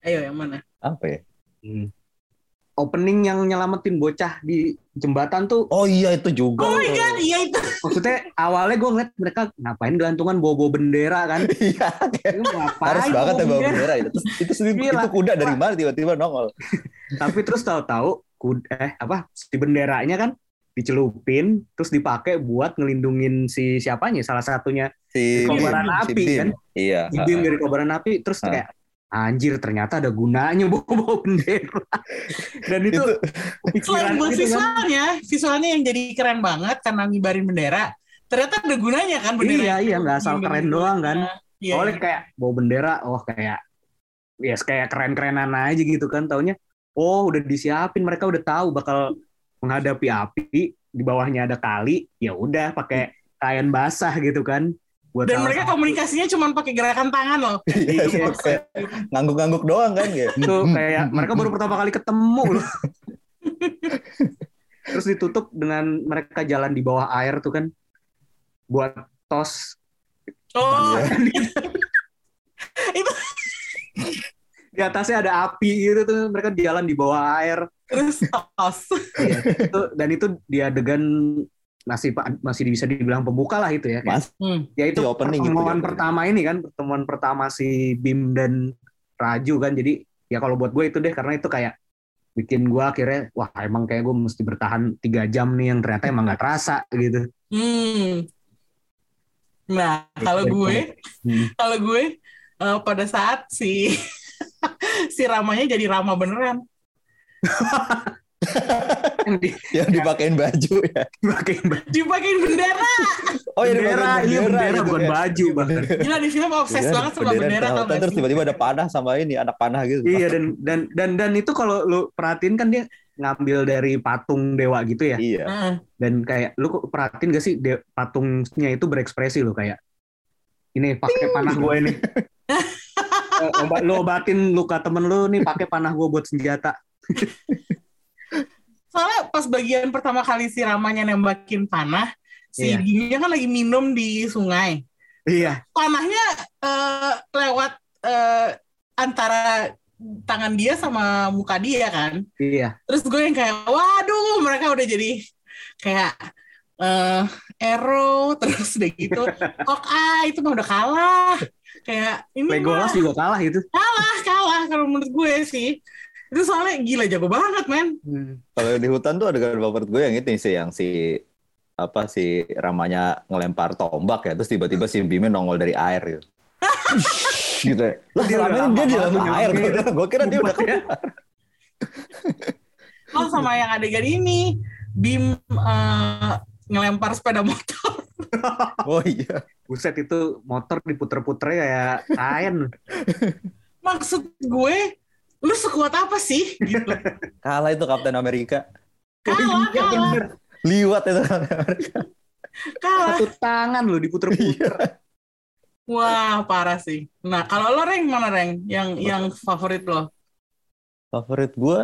Speaker 1: Ayo yang mana?
Speaker 3: apa ya?
Speaker 2: Hmm. Opening yang nyelamatin bocah di jembatan tuh,
Speaker 3: Oh iya itu juga.
Speaker 1: Oh my god, iya itu.
Speaker 2: maksudnya awalnya gue ngeliat mereka ngapain gelantungan bawa-bawa bendera kan.
Speaker 3: Iya, harus banget ya
Speaker 2: bawa
Speaker 3: bawa
Speaker 2: bendera?
Speaker 3: itu. Terus, itu sendiri-
Speaker 2: Gila.
Speaker 3: itu kuda dari mana tiba-tiba nongol.
Speaker 2: Tapi terus tahu-tahu kud- eh apa si benderanya kan dicelupin terus dipakai buat ngelindungin si siapanya salah satunya
Speaker 3: Si
Speaker 2: Kobaran
Speaker 3: Bim, si
Speaker 2: api,
Speaker 3: Bim.
Speaker 2: kan?
Speaker 3: Iya.
Speaker 2: si Bim dari kobaran api terus
Speaker 3: Ah.
Speaker 2: kayak anjir ternyata ada gunanya bawa bawa bendera dan itu,
Speaker 3: Itu
Speaker 2: pikiran
Speaker 1: Selain buat
Speaker 2: gitu kan
Speaker 1: visualnya, visualnya yang jadi keren banget karena ngibarin bendera. Ternyata ada gunanya kan bendera.
Speaker 2: Iya,
Speaker 1: itu.
Speaker 2: iya, nggak asal
Speaker 1: Gimana
Speaker 2: keren doang kan.
Speaker 1: Iya.
Speaker 2: soalnya kayak bawa bendera oh kayak ya kayak keren-kerenan aja gitu kan taunya oh udah disiapin mereka udah tahu bakal menghadapi api di bawahnya ada kali ya udah pakai kain basah gitu kan. Buat
Speaker 1: Dan mereka komunikasinya cuma pakai gerakan tangan loh.
Speaker 3: Iya,
Speaker 2: Iya.
Speaker 3: ngangguk-ngangguk doang kan kayak.
Speaker 2: itu kayak mereka baru pertama kali ketemu loh. Terus ditutup dengan mereka jalan di bawah air tuh kan. Buat tos.
Speaker 1: Oh,
Speaker 3: Iya.
Speaker 2: di atasnya ada api gitu tuh. Mereka jalan di bawah air
Speaker 1: terus tos.
Speaker 2: Iya, itu dan itu dia adegan masih masih bisa dibilang pembuka lah itu ya.
Speaker 3: Mas,
Speaker 1: Hmm.
Speaker 2: ya itu
Speaker 3: opening gitu,
Speaker 2: pertemuan
Speaker 3: di opening.
Speaker 2: pertama ini kan pertemuan pertama si Bim dan Raju kan. Jadi ya kalau buat gue itu deh karena itu kayak bikin gue akhirnya wah emang kayak gue mesti bertahan tiga jam nih yang ternyata emang nggak terasa gitu.
Speaker 1: Hmm. Nah, kalau gue,
Speaker 2: Hmm.
Speaker 1: kalau gue eh, pada saat si si ramanya jadi rama beneran.
Speaker 2: Yang di-
Speaker 3: yang dipakein baju ya.
Speaker 2: dipakein baju.
Speaker 1: Dipakein bendera.
Speaker 3: Oh iya
Speaker 2: bendera, iya bendera
Speaker 3: gitu
Speaker 2: bukan
Speaker 3: ya.
Speaker 2: baju bahkan.
Speaker 1: Gila di film obses
Speaker 3: Bendera-
Speaker 1: banget sama bendera
Speaker 3: hutan,
Speaker 1: gak
Speaker 3: terus tiba-tiba ada panah sama ini anak panah gitu.
Speaker 2: Iya dan dan dan dan itu kalau lu perhatiin kan dia ngambil dari patung dewa gitu ya.
Speaker 3: Iya.
Speaker 1: Heeh.
Speaker 2: dan kayak lu perhatiin gak sih de- patungnya itu berekspresi lo kayak ini pakai panah gue ini Eh, obat lu obatin luka temen lu nih pakai panah gue buat senjata
Speaker 1: Soalnya pas bagian pertama kali si ramanya nembakin panah, si
Speaker 2: Iya.
Speaker 1: Bimnya kan lagi minum di sungai.
Speaker 2: iya
Speaker 1: Panahnya eh, lewat eh, antara tangan dia sama muka dia kan.
Speaker 2: iya
Speaker 1: Terus gue yang kayak, waduh, mereka udah jadi kayak eh Arrow, terus udah gitu, Hawkeye itu mah udah kalah. Kayak ini mah
Speaker 2: Legolas juga kalah itu
Speaker 1: kalah, kalah kalau menurut gue sih. Itu soalnya gila jago banget, men.
Speaker 3: Kalau di hutan tuh ada favorit gue yang itu sih yang si apa si ramanya ngelempar tombak ya terus tiba-tiba si Bimnya nongol dari air gitu. gitu ya. Lah
Speaker 2: Dia
Speaker 3: selama dia di dalam air. Gue kira dia udah
Speaker 2: Buat ya.
Speaker 1: Oh, sama yang adegan ini, Bim eh, ngelempar sepeda motor.
Speaker 3: Oh iya.
Speaker 2: buset itu motor diputer-puter kayak kain
Speaker 1: Maksud gue, lu sekuat apa sih? Gitu.
Speaker 3: Kalah itu Kapten Amerika.
Speaker 1: Kalah,
Speaker 2: Iya,
Speaker 1: kalah.
Speaker 2: bener.
Speaker 3: Liwat itu Kapten Amerika.
Speaker 1: Kalah.
Speaker 2: Satu tangan loh diputer-puter.
Speaker 1: Wah, parah sih. Nah, kalau lo Reng mana Reng? Yang yang favorit lo?
Speaker 3: Favorit gua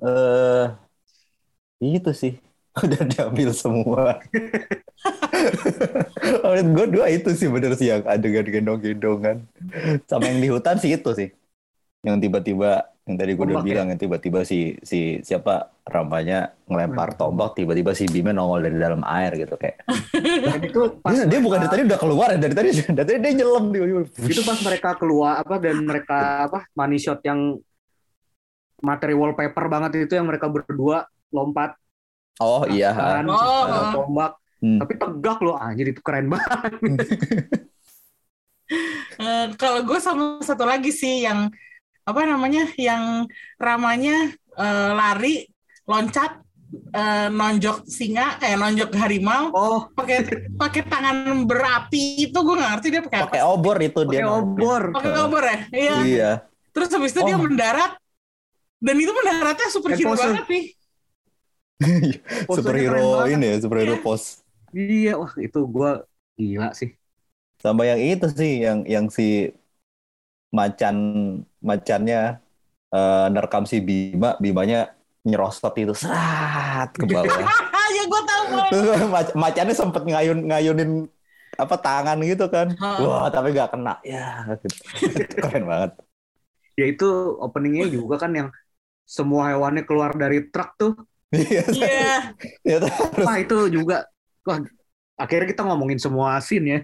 Speaker 3: eh itu sih. Udah diambil semua. Favorit gua dua itu sih bener sih yang adegan gendong-gendongan. Sama yang di hutan sih itu sih. Yang tiba-tiba yang tadi gue udah
Speaker 2: Tombak ya?
Speaker 3: bilang yang tiba-tiba si si siapa Ramanya ngelempar tombak tiba-tiba si Bima nongol dari dalam air gitu kayak.
Speaker 2: Itu pas
Speaker 3: dia, dia bukan dari
Speaker 2: mereka-
Speaker 3: tadi udah keluar ya dari tadi dari tadi dia nyelam
Speaker 2: itu pas mereka keluar apa dan mereka apa money shot yang materi wallpaper banget itu yang mereka berdua lompat.
Speaker 3: Oh iya.
Speaker 2: kan
Speaker 1: Oh,
Speaker 2: ada
Speaker 1: oh.
Speaker 2: tombak.
Speaker 3: Hmm.
Speaker 2: tapi tegak loh anjir itu keren banget.
Speaker 1: Eh, kalau gue sama satu lagi sih yang apa namanya yang ramanya eh, lari loncat eh, nonjok singa eh nonjok harimau
Speaker 2: oh.
Speaker 1: pakai pakai tangan berapi itu gue nggak ngerti dia pakai apa
Speaker 3: pakai obor itu
Speaker 2: pakai
Speaker 3: dia
Speaker 2: obor.
Speaker 1: Pakai obor ya? Iya.
Speaker 3: Iya.
Speaker 1: Terus habis itu dia
Speaker 3: Oh.
Speaker 1: mendarat dan itu mendaratnya superhero banget nih
Speaker 3: superhero ini ya superhero
Speaker 1: Iya.
Speaker 3: pos
Speaker 2: iya wah itu gua gila sih.
Speaker 3: Sama yang itu sih yang yang si macan macannya eh, nerekam si Bima Bimanya nyerosot itu serat ke bawah.
Speaker 1: Ya gue tahu
Speaker 3: mac- macannya sempet ngayun ngayunin apa tangan gitu kan.
Speaker 1: Ha.
Speaker 3: wah tapi nggak kena. Ya gitu. keren banget.
Speaker 2: Ya itu openingnya juga kan yang semua hewannya keluar dari truk tuh.
Speaker 3: Iya,
Speaker 1: iya.
Speaker 3: Ternyata harus
Speaker 2: wah itu juga. Wah akhirnya kita ngomongin semua scene ya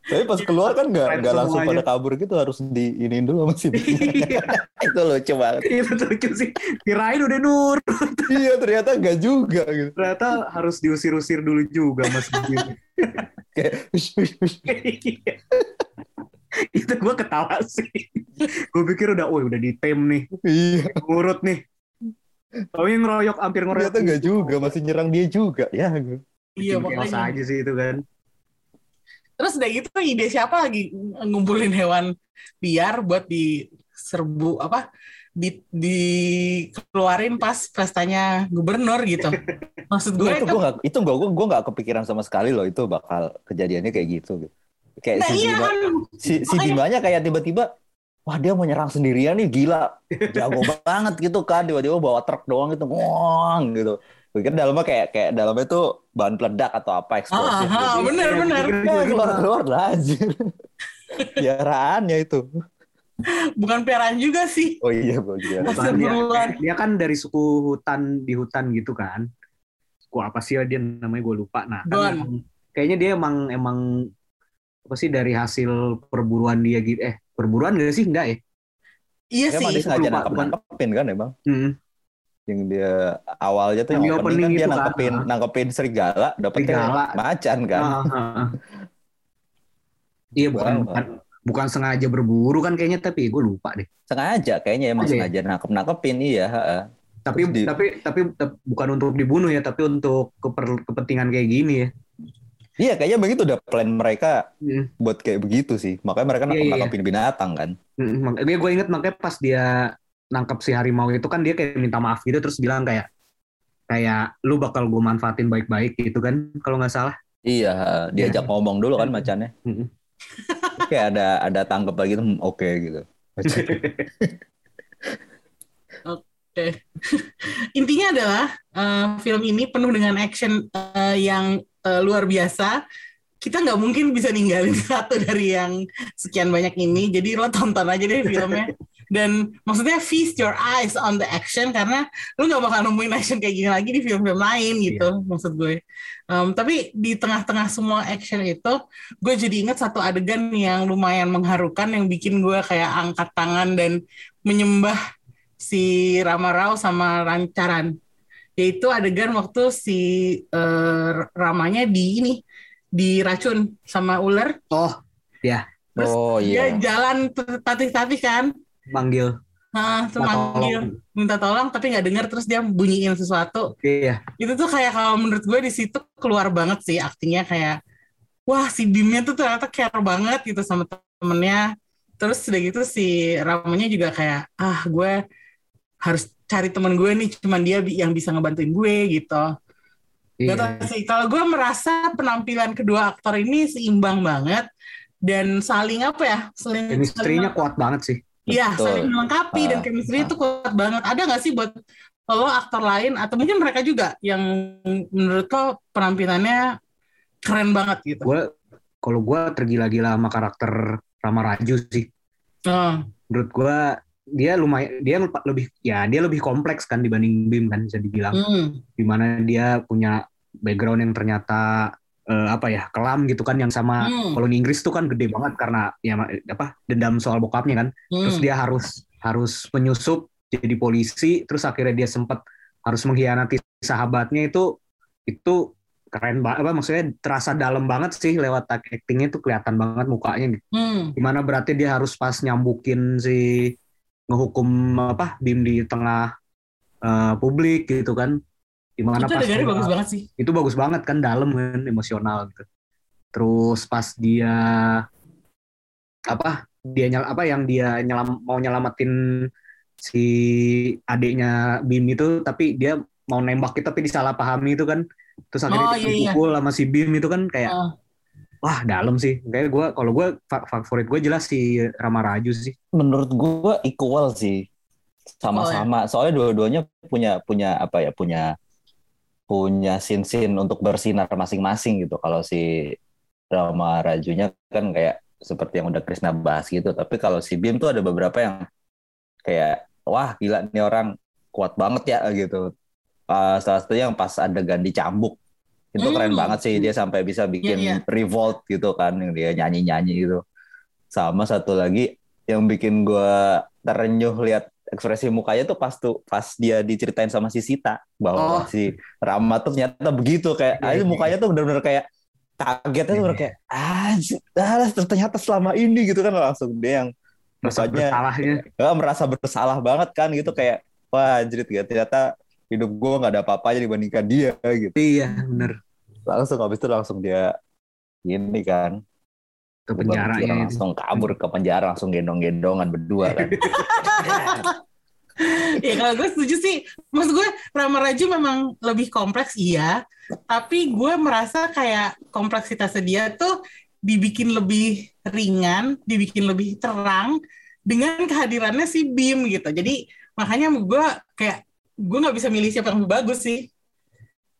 Speaker 3: tapi pas keluar kan nggak nggak langsung pada kabur gitu harus diinin dulu sama si
Speaker 2: Iya.
Speaker 3: itu lucu banget.
Speaker 2: Itu tuh lucu sih. Kirain udah nur.
Speaker 3: Iya ternyata nggak juga gitu.
Speaker 2: Ternyata harus diusir-usir dulu juga mas Bim.
Speaker 3: kayak.
Speaker 2: Iya. itu gue ketawa sih. Gue pikir udah oh udah di tem nih.
Speaker 3: Iya.
Speaker 2: Ngurut nih. Tapi ngeroyok hampir ngeroyok
Speaker 3: ternyata nggak juga. masih nyerang dia juga ya. Gitu.
Speaker 1: iya makanya.
Speaker 2: aja sih itu kan
Speaker 1: Terus udah gitu ide siapa lagi ngumpulin hewan liar buat diserbu apa di dikeluarin pas pestanya gubernur gitu. Maksud gue
Speaker 3: itu
Speaker 1: itu,
Speaker 3: gue nggak itu gue gue nggak kepikiran sama sekali loh itu bakal kejadiannya kayak gitu gitu. Kayak
Speaker 1: nah
Speaker 3: si
Speaker 1: iya
Speaker 3: Bima,
Speaker 1: kan
Speaker 3: si, si Bimanya kayak tiba-tiba wah dia mau nyerang sendirian nih gila jago banget gitu kan tiba-tiba bawa truk doang gitu ngong gitu. Gue kira dalamnya kayak kayak dalamnya tuh bahan peledak atau apa
Speaker 1: Ah,
Speaker 3: eksplosif.
Speaker 1: ah,
Speaker 3: gitu.
Speaker 1: bener
Speaker 2: Iya,
Speaker 1: bener.
Speaker 3: Ya, keluar keluar lah anjir. Piaraannya itu.
Speaker 1: Bukan piaraan juga sih.
Speaker 3: Oh iya.
Speaker 1: Hasil
Speaker 2: Bukan, dia,
Speaker 1: buruan.
Speaker 2: dia kan dari suku hutan di hutan gitu kan suku apa sih ya dia namanya gue lupa nah kan emang- kayaknya dia emang emang apa sih dari hasil perburuan dia gitu eh perburuan gak sih enggak ya
Speaker 1: Iya
Speaker 3: Ya, emang
Speaker 1: sih.
Speaker 3: dia sengaja nangkep nangkepin kan emang.
Speaker 2: Hmm.
Speaker 3: Yang dia awalnya tuh
Speaker 2: Yang
Speaker 3: yang
Speaker 2: di
Speaker 3: opening,
Speaker 2: opening
Speaker 3: kan dia
Speaker 2: itu kan,
Speaker 3: nangkepin
Speaker 2: ah.
Speaker 3: nangkepin serigala dapetnya
Speaker 2: Serigala.
Speaker 3: macan kan
Speaker 2: Ah, ah, iya bukan
Speaker 3: Wow.
Speaker 2: bukan bukan sengaja berburu kan kayaknya tapi gue lupa deh
Speaker 3: sengaja kayaknya emang
Speaker 2: Sengaja ya?
Speaker 3: sengaja nangkep nangkepin iya
Speaker 2: tapi
Speaker 3: di-
Speaker 2: tapi tapi bukan untuk dibunuh ya tapi untuk keper- kepentingan kayak gini ya
Speaker 3: iya kayaknya begitu udah plan mereka
Speaker 2: Hmm.
Speaker 3: buat kayak begitu sih makanya mereka
Speaker 2: Iya,
Speaker 3: nangkep
Speaker 2: iya.
Speaker 3: nangkepin binatang kan
Speaker 2: Mm, mak- Gue inget makanya pas dia nangkap si harimau itu kan dia kayak minta maaf gitu terus bilang kayak kayak lu bakal gue manfaatin baik-baik gitu kan kalau nggak salah.
Speaker 3: iya diajak ngomong dulu kan macannya kayak ada ada tangkep lagi tuh hmm, oke gitu
Speaker 1: Oke. Intinya adalah eh, film ini penuh dengan action eh, yang eh, luar biasa. Kita nggak mungkin bisa ninggalin satu dari yang sekian banyak ini. Jadi lo tonton aja deh filmnya. Dan maksudnya feast your eyes on the action karena lo nggak bakal nemuin action kayak gini lagi di film-film lain gitu. Maksud gue. Em, tapi di tengah-tengah semua action itu, gue jadi ingat satu adegan yang lumayan mengharukan yang bikin gue kayak angkat tangan dan menyembah si Rama Rao sama Rancaran. Yaitu adegan waktu si eh, Ramanya di ini diracun sama ular.
Speaker 2: Oh
Speaker 1: Terus
Speaker 3: oh
Speaker 1: Dia
Speaker 3: iya
Speaker 1: jalan tatih-tatih kan.
Speaker 2: Manggil.
Speaker 1: Nah, terus
Speaker 2: Minta
Speaker 1: manggil,
Speaker 2: tolong.
Speaker 1: minta tolong tapi nggak dengar terus dia bunyiin sesuatu.
Speaker 2: Iya.
Speaker 1: Itu tuh kayak kalau menurut gue di situ keluar banget sih aktingnya kayak wah si Bimnya tuh ternyata care banget gitu sama temennya. Terus udah gitu si Ramanya juga kayak ah gue harus cari temen gue nih cuman dia yang bisa ngebantuin gue gitu. Gak tau
Speaker 2: Iya.
Speaker 1: sih, kalau gue merasa penampilan kedua aktor ini seimbang banget dan saling apa ya, saling
Speaker 2: Chemistry-nya kuat banget sih.
Speaker 1: Iya, saling melengkapi dan
Speaker 3: Ah,
Speaker 1: chemistry
Speaker 3: ah.
Speaker 1: itu kuat banget. Ada nggak sih buat lo aktor lain atau mungkin mereka juga yang menurut lo penampilannya keren banget gitu?
Speaker 2: Gue kalau gue tergila-gila sama karakter Rama Raju sih.
Speaker 1: Oh,
Speaker 2: Menurut gue dia lumayan dia lebih ya dia lebih kompleks kan dibanding Bim kan bisa dibilang.
Speaker 1: hmm.
Speaker 2: Di mana dia punya background yang ternyata eh, apa ya kelam gitu kan yang sama
Speaker 1: Hmm.
Speaker 2: kalau di Inggris tuh kan gede banget karena ya apa dendam soal bokapnya kan. terus
Speaker 1: Hmm.
Speaker 2: dia harus harus menyusup jadi polisi terus akhirnya dia sempat harus mengkhianati sahabatnya itu itu keren banget apa maksudnya terasa dalam banget sih lewat actingnya itu kelihatan banget mukanya gitu.
Speaker 1: Hmm.
Speaker 2: gimana berarti dia harus pas nyambukin si ngehukum apa Bim di tengah eh, publik gitu kan gimana
Speaker 1: itu
Speaker 2: pas dia-
Speaker 1: bagus banget sih.
Speaker 2: itu bagus banget kan dalam kan emosional gitu. Terus pas dia apa dia nyel apa yang dia nyelam mau nyelamatin si adiknya Bim itu tapi dia mau nembak kita tapi disalahpahami itu kan. Terus akhirnya
Speaker 1: Oh, iya, iya.
Speaker 2: dipukul sama si Bim itu kan kayak
Speaker 1: Oh.
Speaker 2: wah dalam sih. Kayak gue kalau gue fa- favorit gue jelas si Rama Raju sih.
Speaker 3: Menurut gue equal sih. Sama-sama. Soalnya dua-duanya punya punya apa ya punya punya scene-scene untuk bersinar masing-masing gitu. Kalau si Rama Rajunya kan kayak seperti yang udah Krisna bahas gitu. Tapi kalau si Bim tuh ada beberapa yang kayak wah gila nih orang kuat banget ya gitu. Uh, salah satunya yang pas adegan dicambuk itu
Speaker 1: Hmm.
Speaker 3: keren banget sih dia sampai bisa bikin
Speaker 1: Iya, iya.
Speaker 3: revolt gitu kan yang dia nyanyi-nyanyi gitu. Sama satu lagi yang bikin gua terenyuh lihat ekspresi mukanya tuh pas tuh pas dia diceritain sama si Sita bahwa
Speaker 2: Oh.
Speaker 3: si Rama tuh ternyata begitu kayak
Speaker 2: Iya,
Speaker 3: aja
Speaker 2: iya.
Speaker 3: mukanya tuh bener-bener kayak kagetnya tuh bener kayak ah ah, ternyata selama ini gitu kan langsung dia yang
Speaker 2: Rasa
Speaker 3: mukanya
Speaker 2: bersalahnya
Speaker 3: eh, merasa bersalah banget kan gitu kayak wah anjir ya, ternyata hidup gua nggak ada apa-apanya dibandingkan dia gitu
Speaker 2: iya bener
Speaker 3: langsung habis itu langsung dia ini kan
Speaker 2: ke penjara ya
Speaker 3: langsung kabur ke penjara langsung gendong-gendongan berdua kan.
Speaker 1: Ya kalau gue setuju sih. Maksud gue Rama Raju memang lebih kompleks iya. Tapi gue merasa kayak kompleksitasnya dia tuh dibikin lebih ringan dibikin lebih terang dengan kehadirannya si Bim gitu. Jadi makanya gue kayak gue nggak bisa milih siapa yang lebih bagus sih.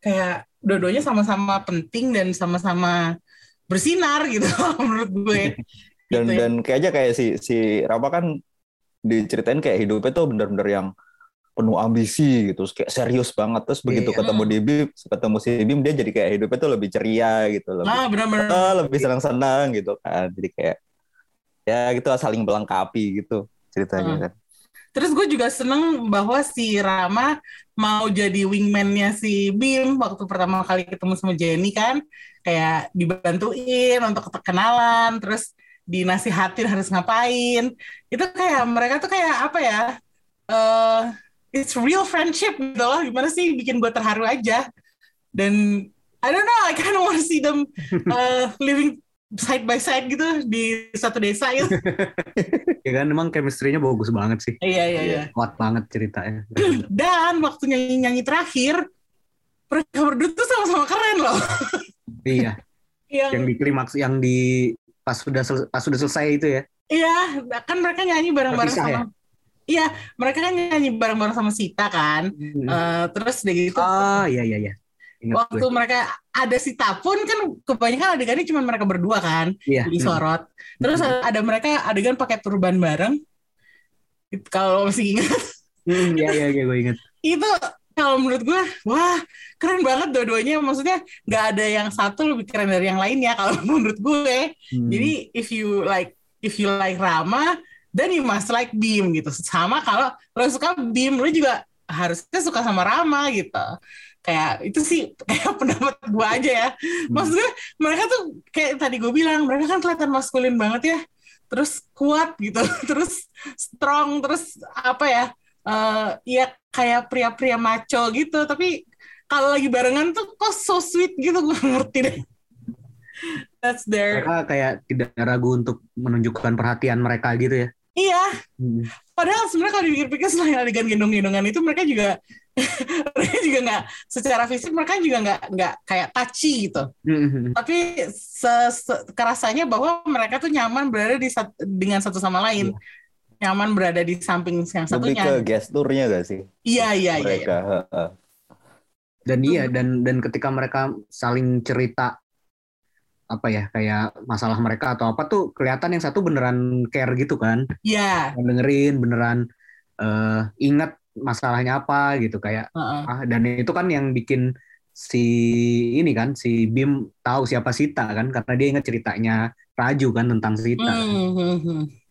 Speaker 1: Kayak dua-duanya sama-sama penting dan sama-sama bersinar gitu menurut gue
Speaker 3: dan
Speaker 1: Gitu ya.
Speaker 3: dan kayaknya kayak si si Rama kan diceritain kayak hidupnya tuh bener-bener yang penuh ambisi gitu kayak serius banget terus begitu
Speaker 2: Iya.
Speaker 3: ketemu di Bim ketemu si Bim dia jadi kayak hidupnya tuh lebih ceria gitu lebih
Speaker 1: ah benar-benar
Speaker 3: ah, lebih senang-senang gitu kan jadi kayak ya gitu saling melengkapi gitu ceritanya
Speaker 1: Hmm.
Speaker 3: kan
Speaker 1: Terus gue juga seneng bahwa si Rama mau jadi wingman-nya si Bim waktu pertama kali ketemu sama Jenny kan. Kayak dibantuin untuk kenalan, terus dinasihatin harus ngapain. Itu kayak mereka tuh kayak apa ya, eh it's real friendship gitu loh. Gimana sih bikin gue terharu aja. Dan I don't know, I kind of want to see them uh, living side by side gitu di satu desa gitu.
Speaker 2: ya kan emang chemistry-nya bagus banget sih
Speaker 1: Iya, iya, iya.
Speaker 2: kuat banget ceritanya
Speaker 1: Dan waktu nyanyi-nyanyi terakhir, mereka berdua tuh sama-sama keren loh.
Speaker 2: iya yang
Speaker 1: Yang,
Speaker 2: di klimaks yang di pas sudah pas sudah selesai itu ya
Speaker 1: iya, kan mereka nyanyi bareng-bareng sama. Iya, mereka kan nyanyi bareng-bareng sama Sita kan. Eh, terus udah gitu,
Speaker 2: oh iya iya iya Ingat
Speaker 1: waktu mereka ada Sita pun kan kebanyakan adegannya cuma mereka berdua kan,
Speaker 2: Iya.
Speaker 1: disorot. Terus ada mereka adegan pakai turban bareng. Kalau masih ingat,
Speaker 2: Hmm, Iya iya iya gue inget.
Speaker 1: itu kalau menurut gue, wah keren banget dua-duanya. Maksudnya nggak ada yang satu lebih keren dari yang lainnya kalau menurut gue.
Speaker 2: Hmm.
Speaker 1: Jadi if you like if you like Rama, then you must like Bim gitu. Sama kalau lo suka Bim, lo juga harusnya suka sama Rama gitu. Kayak itu sih kayak pendapat gue aja ya. Maksudnya mereka tuh kayak tadi gue bilang, mereka kan kelihatan maskulin banget ya. Terus kuat gitu, terus strong, terus apa ya? Eh ya kayak pria-pria maco gitu. Tapi kalau lagi barengan tuh kok so sweet gitu, gue ngerti deh. That's their
Speaker 2: mereka kayak tidak ragu untuk menunjukkan perhatian mereka gitu ya
Speaker 1: Iya,
Speaker 2: Hmm.
Speaker 1: padahal sebenarnya kalau dipikir-pikir selain adegan gendong-gendongan itu mereka juga mereka juga nggak secara fisik mereka juga nggak nggak kayak touchy gitu
Speaker 2: Mhm.
Speaker 1: tapi se- se- kerasanya bahwa mereka tuh nyaman berada di sat- dengan satu sama lain nyaman berada di samping yang
Speaker 3: Lebih
Speaker 1: satunya
Speaker 3: ke gesturnya gak sih?
Speaker 1: iya iya iya
Speaker 3: Mereka. heeh.
Speaker 2: dan iya dan dan ketika mereka saling cerita apa ya kayak masalah mereka atau apa tuh kelihatan yang satu beneran care gitu kan
Speaker 1: iya
Speaker 2: dengerin beneran eh, ingat masalahnya apa gitu kayak
Speaker 1: Heeh.
Speaker 2: ah dan itu kan yang bikin si ini kan si Bim tahu siapa Sita kan karena dia ingat ceritanya Raju kan tentang Sita
Speaker 1: Hmm, hmm, hmm.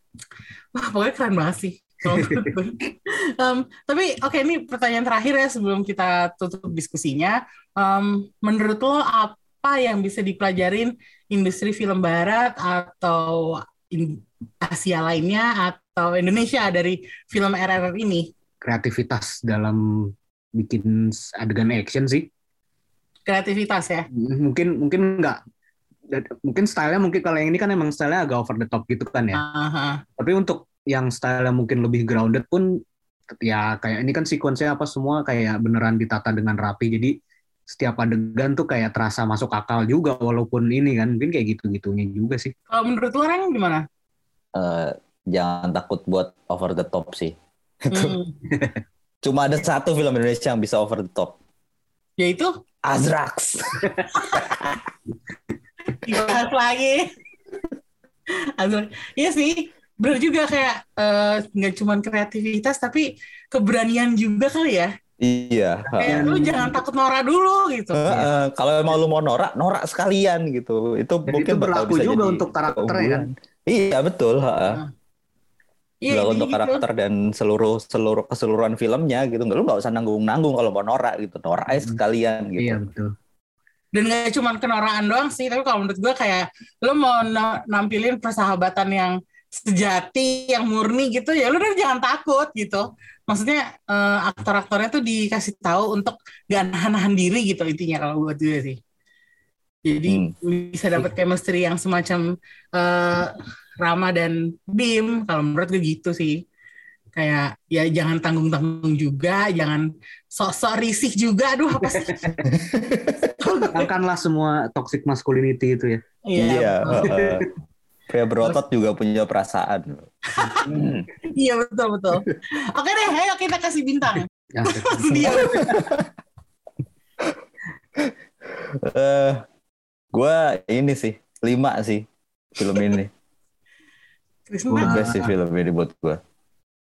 Speaker 1: Wah, pokoknya keren banget sih. Em, tapi oke ini pertanyaan terakhir ya sebelum kita tutup diskusinya. Em, menurut lo apa yang bisa dipelajarin industri film barat atau Asia lainnya atau Indonesia dari film RRR ini?
Speaker 2: kreativitas dalam bikin adegan action sih
Speaker 1: Kreativitas ya.
Speaker 2: mungkin mungkin nggak mungkin stylenya mungkin kalau yang ini kan emang stylenya agak over the top gitu kan ya
Speaker 1: Aha.
Speaker 2: tapi untuk yang stylenya mungkin lebih grounded pun ya kayak ini kan sequence-nya apa semua kayak beneran ditata dengan rapi jadi setiap adegan tuh kayak terasa masuk akal juga walaupun ini kan mungkin kayak gitu-gitunya juga sih
Speaker 1: Kalau menurut lo orang gimana?
Speaker 3: Eh, jangan takut buat over the top sih.
Speaker 1: Hmm.
Speaker 3: Cuma ada satu film Indonesia yang bisa over the top.
Speaker 1: Yaitu
Speaker 3: Azrax.
Speaker 1: dibahas lagi. Iya sih, benar juga kayak eh, nggak cuman kreativitas tapi keberanian juga kali ya.
Speaker 3: iya.
Speaker 1: Kayak lu jangan takut norak dulu gitu.
Speaker 3: Eh, eh, kalau emang lu mau norak, norak sekalian gitu. Itu
Speaker 2: Dan
Speaker 3: mungkin
Speaker 2: itu berlaku
Speaker 3: bisa
Speaker 2: juga
Speaker 3: jadi
Speaker 2: untuk karakternya kan?
Speaker 3: keunggulan. Iya betul. heeh.
Speaker 1: Iya,
Speaker 3: Berlaku
Speaker 1: jadi
Speaker 3: untuk
Speaker 1: gitu.
Speaker 3: karakter dan seluruh seluruh keseluruhan filmnya gitu. Lu nggak usah nanggung nanggung kalau mau norak gitu. Norak aja
Speaker 2: Hmm.
Speaker 3: sekalian gitu.
Speaker 2: iya betul
Speaker 1: Dan gak cuman kenoraan doang sih, tapi kalau menurut gue kayak lu mau na- nampilin persahabatan yang sejati, yang murni gitu, ya lu udah jangan takut gitu. Maksudnya eh, aktor-aktornya tuh dikasih tahu untuk gak nahan-nahan diri gitu intinya kalau buat gue sih. Jadi bisa dapat chemistry yang semacam eh, Rama dan Bim, kalau menurut gue gitu sih. Kayak ya jangan tanggung-tanggung juga, jangan sok-sok risih juga. Aduh apa sih?
Speaker 2: hilangkanlah semua toxic masculinity itu ya
Speaker 3: Iya.
Speaker 1: betul.
Speaker 3: heeh. Pria berotot juga punya perasaan. Hmm.
Speaker 1: Iya betul betul. Oke deh, ayo kita kasih bintang.
Speaker 2: Ya,
Speaker 1: Dia.
Speaker 3: Eh, gue ini sih lima sih film ini. The
Speaker 1: Krisna.
Speaker 3: best sih film ini buat gue.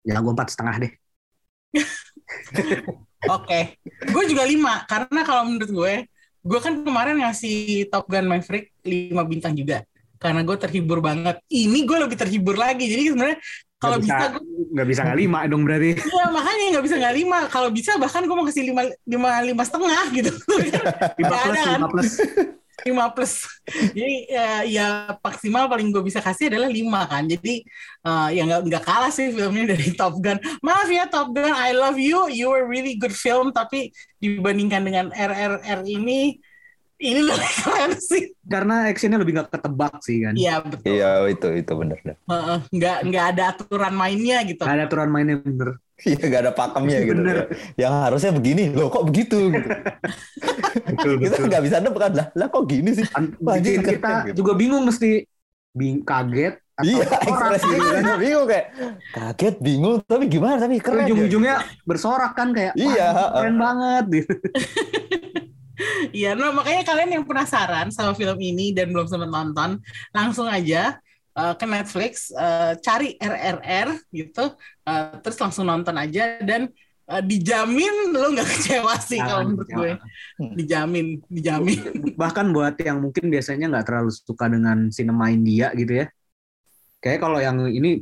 Speaker 2: Ya gue empat setengah deh
Speaker 1: Oke, gue juga lima karena kalau menurut gue, gue kan kemarin ngasih Top Gun Maverick lima bintang juga karena gue terhibur banget. Ini gue lebih terhibur lagi. Jadi sebenarnya kalau bisa,
Speaker 2: nggak bisa nggak lima dong berarti
Speaker 1: ya makanya nggak bisa nggak lima. Kalau bisa bahkan gue mau kasih lima lima lima setengah gitu.
Speaker 2: lima plus
Speaker 1: ada kan?
Speaker 2: lima plus
Speaker 1: lima plus. Jadi ya, ya maksimal paling gue bisa kasih adalah lima kan. Jadi eh, ya nggak nggak kalah sih filmnya dari Top Gun. Maaf ya Top Gun I love you. You were really good film tapi dibandingkan dengan RRR ini ini lebih keren sih.
Speaker 2: Karena actionnya lebih nggak ketebak sih kan.
Speaker 1: Iya betul.
Speaker 3: Iya itu itu bener dah.
Speaker 1: Heeh, nggak nggak ada aturan mainnya gitu.
Speaker 2: Nggak ada aturan mainnya bener
Speaker 3: Iya gak ada pakemnya gitu.
Speaker 2: Bener.
Speaker 3: Yang harusnya begini loh kok begitu gitu.
Speaker 2: betul
Speaker 3: Kita nggak bisa nebak lah. Lah kok gini sih?
Speaker 2: Bikin
Speaker 3: anjing,
Speaker 2: kita
Speaker 3: keren gitu.
Speaker 2: juga bingung mesti bing kaget atau
Speaker 3: Iya,
Speaker 2: gitu kan.
Speaker 3: bingung kayak kaget, bingung, tapi gimana? Tapi keren. ya.
Speaker 2: ujung-ujungnya bersorak kan kayak
Speaker 3: Iya,
Speaker 2: "Wah, keren banget gitu.
Speaker 1: Iya, nah makanya kalian yang penasaran sama film ini dan belum sempat nonton, langsung aja uh, ke Netflix, uh, cari RRR gitu, uh, terus langsung nonton aja dan uh, dijamin lo nggak kecewa sih
Speaker 2: Jangan
Speaker 1: kalau menurut gue, dijamin, dijamin.
Speaker 2: Bahkan buat yang mungkin biasanya nggak terlalu suka dengan sinema India gitu ya. Kayak kalau yang ini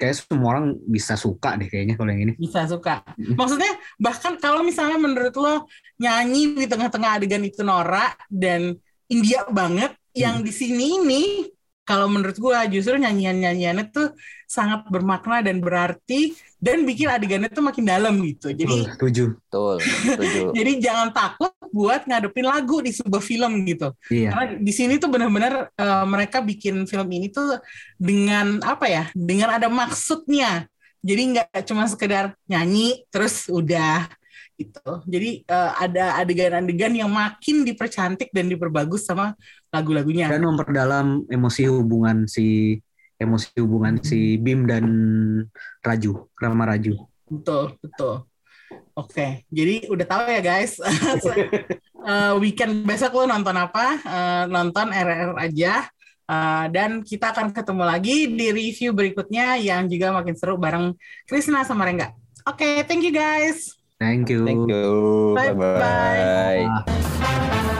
Speaker 2: kayak semua orang bisa suka deh kayaknya kalau yang ini.
Speaker 1: Bisa suka. Maksudnya bahkan kalau misalnya menurut lo nyanyi di tengah-tengah adegan itu norak dan India banget, yang di sini ini kalau menurut gua justru nyanyian-nyanyiannya tuh sangat bermakna dan berarti dan bikin adegannya tuh makin dalam gitu. Jadi
Speaker 2: setuju.
Speaker 3: Betul, setuju.
Speaker 1: jadi jangan takut buat ngadepin lagu di sebuah film gitu.
Speaker 2: Iya.
Speaker 1: Karena di sini tuh benar-benar eh, mereka bikin film ini tuh dengan apa ya? Dengan ada maksudnya. Jadi nggak cuma sekedar nyanyi terus udah gitu. Jadi eh, ada adegan-adegan yang makin dipercantik dan diperbagus sama lagu-lagunya.
Speaker 2: Dan memperdalam emosi hubungan si emosi hubungan si Bim dan Raju, Rama Raju.
Speaker 1: Betul, betul. Oke, jadi udah tahu ya guys. Eh, weekend besok lo nonton apa? Eh, nonton RR aja. Eh, dan kita akan ketemu lagi di review berikutnya yang juga makin seru bareng Krisna sama Rengga. Oke, thank you guys.
Speaker 2: Thank you.
Speaker 3: Thank you.
Speaker 1: Bye
Speaker 3: bye. bye. bye.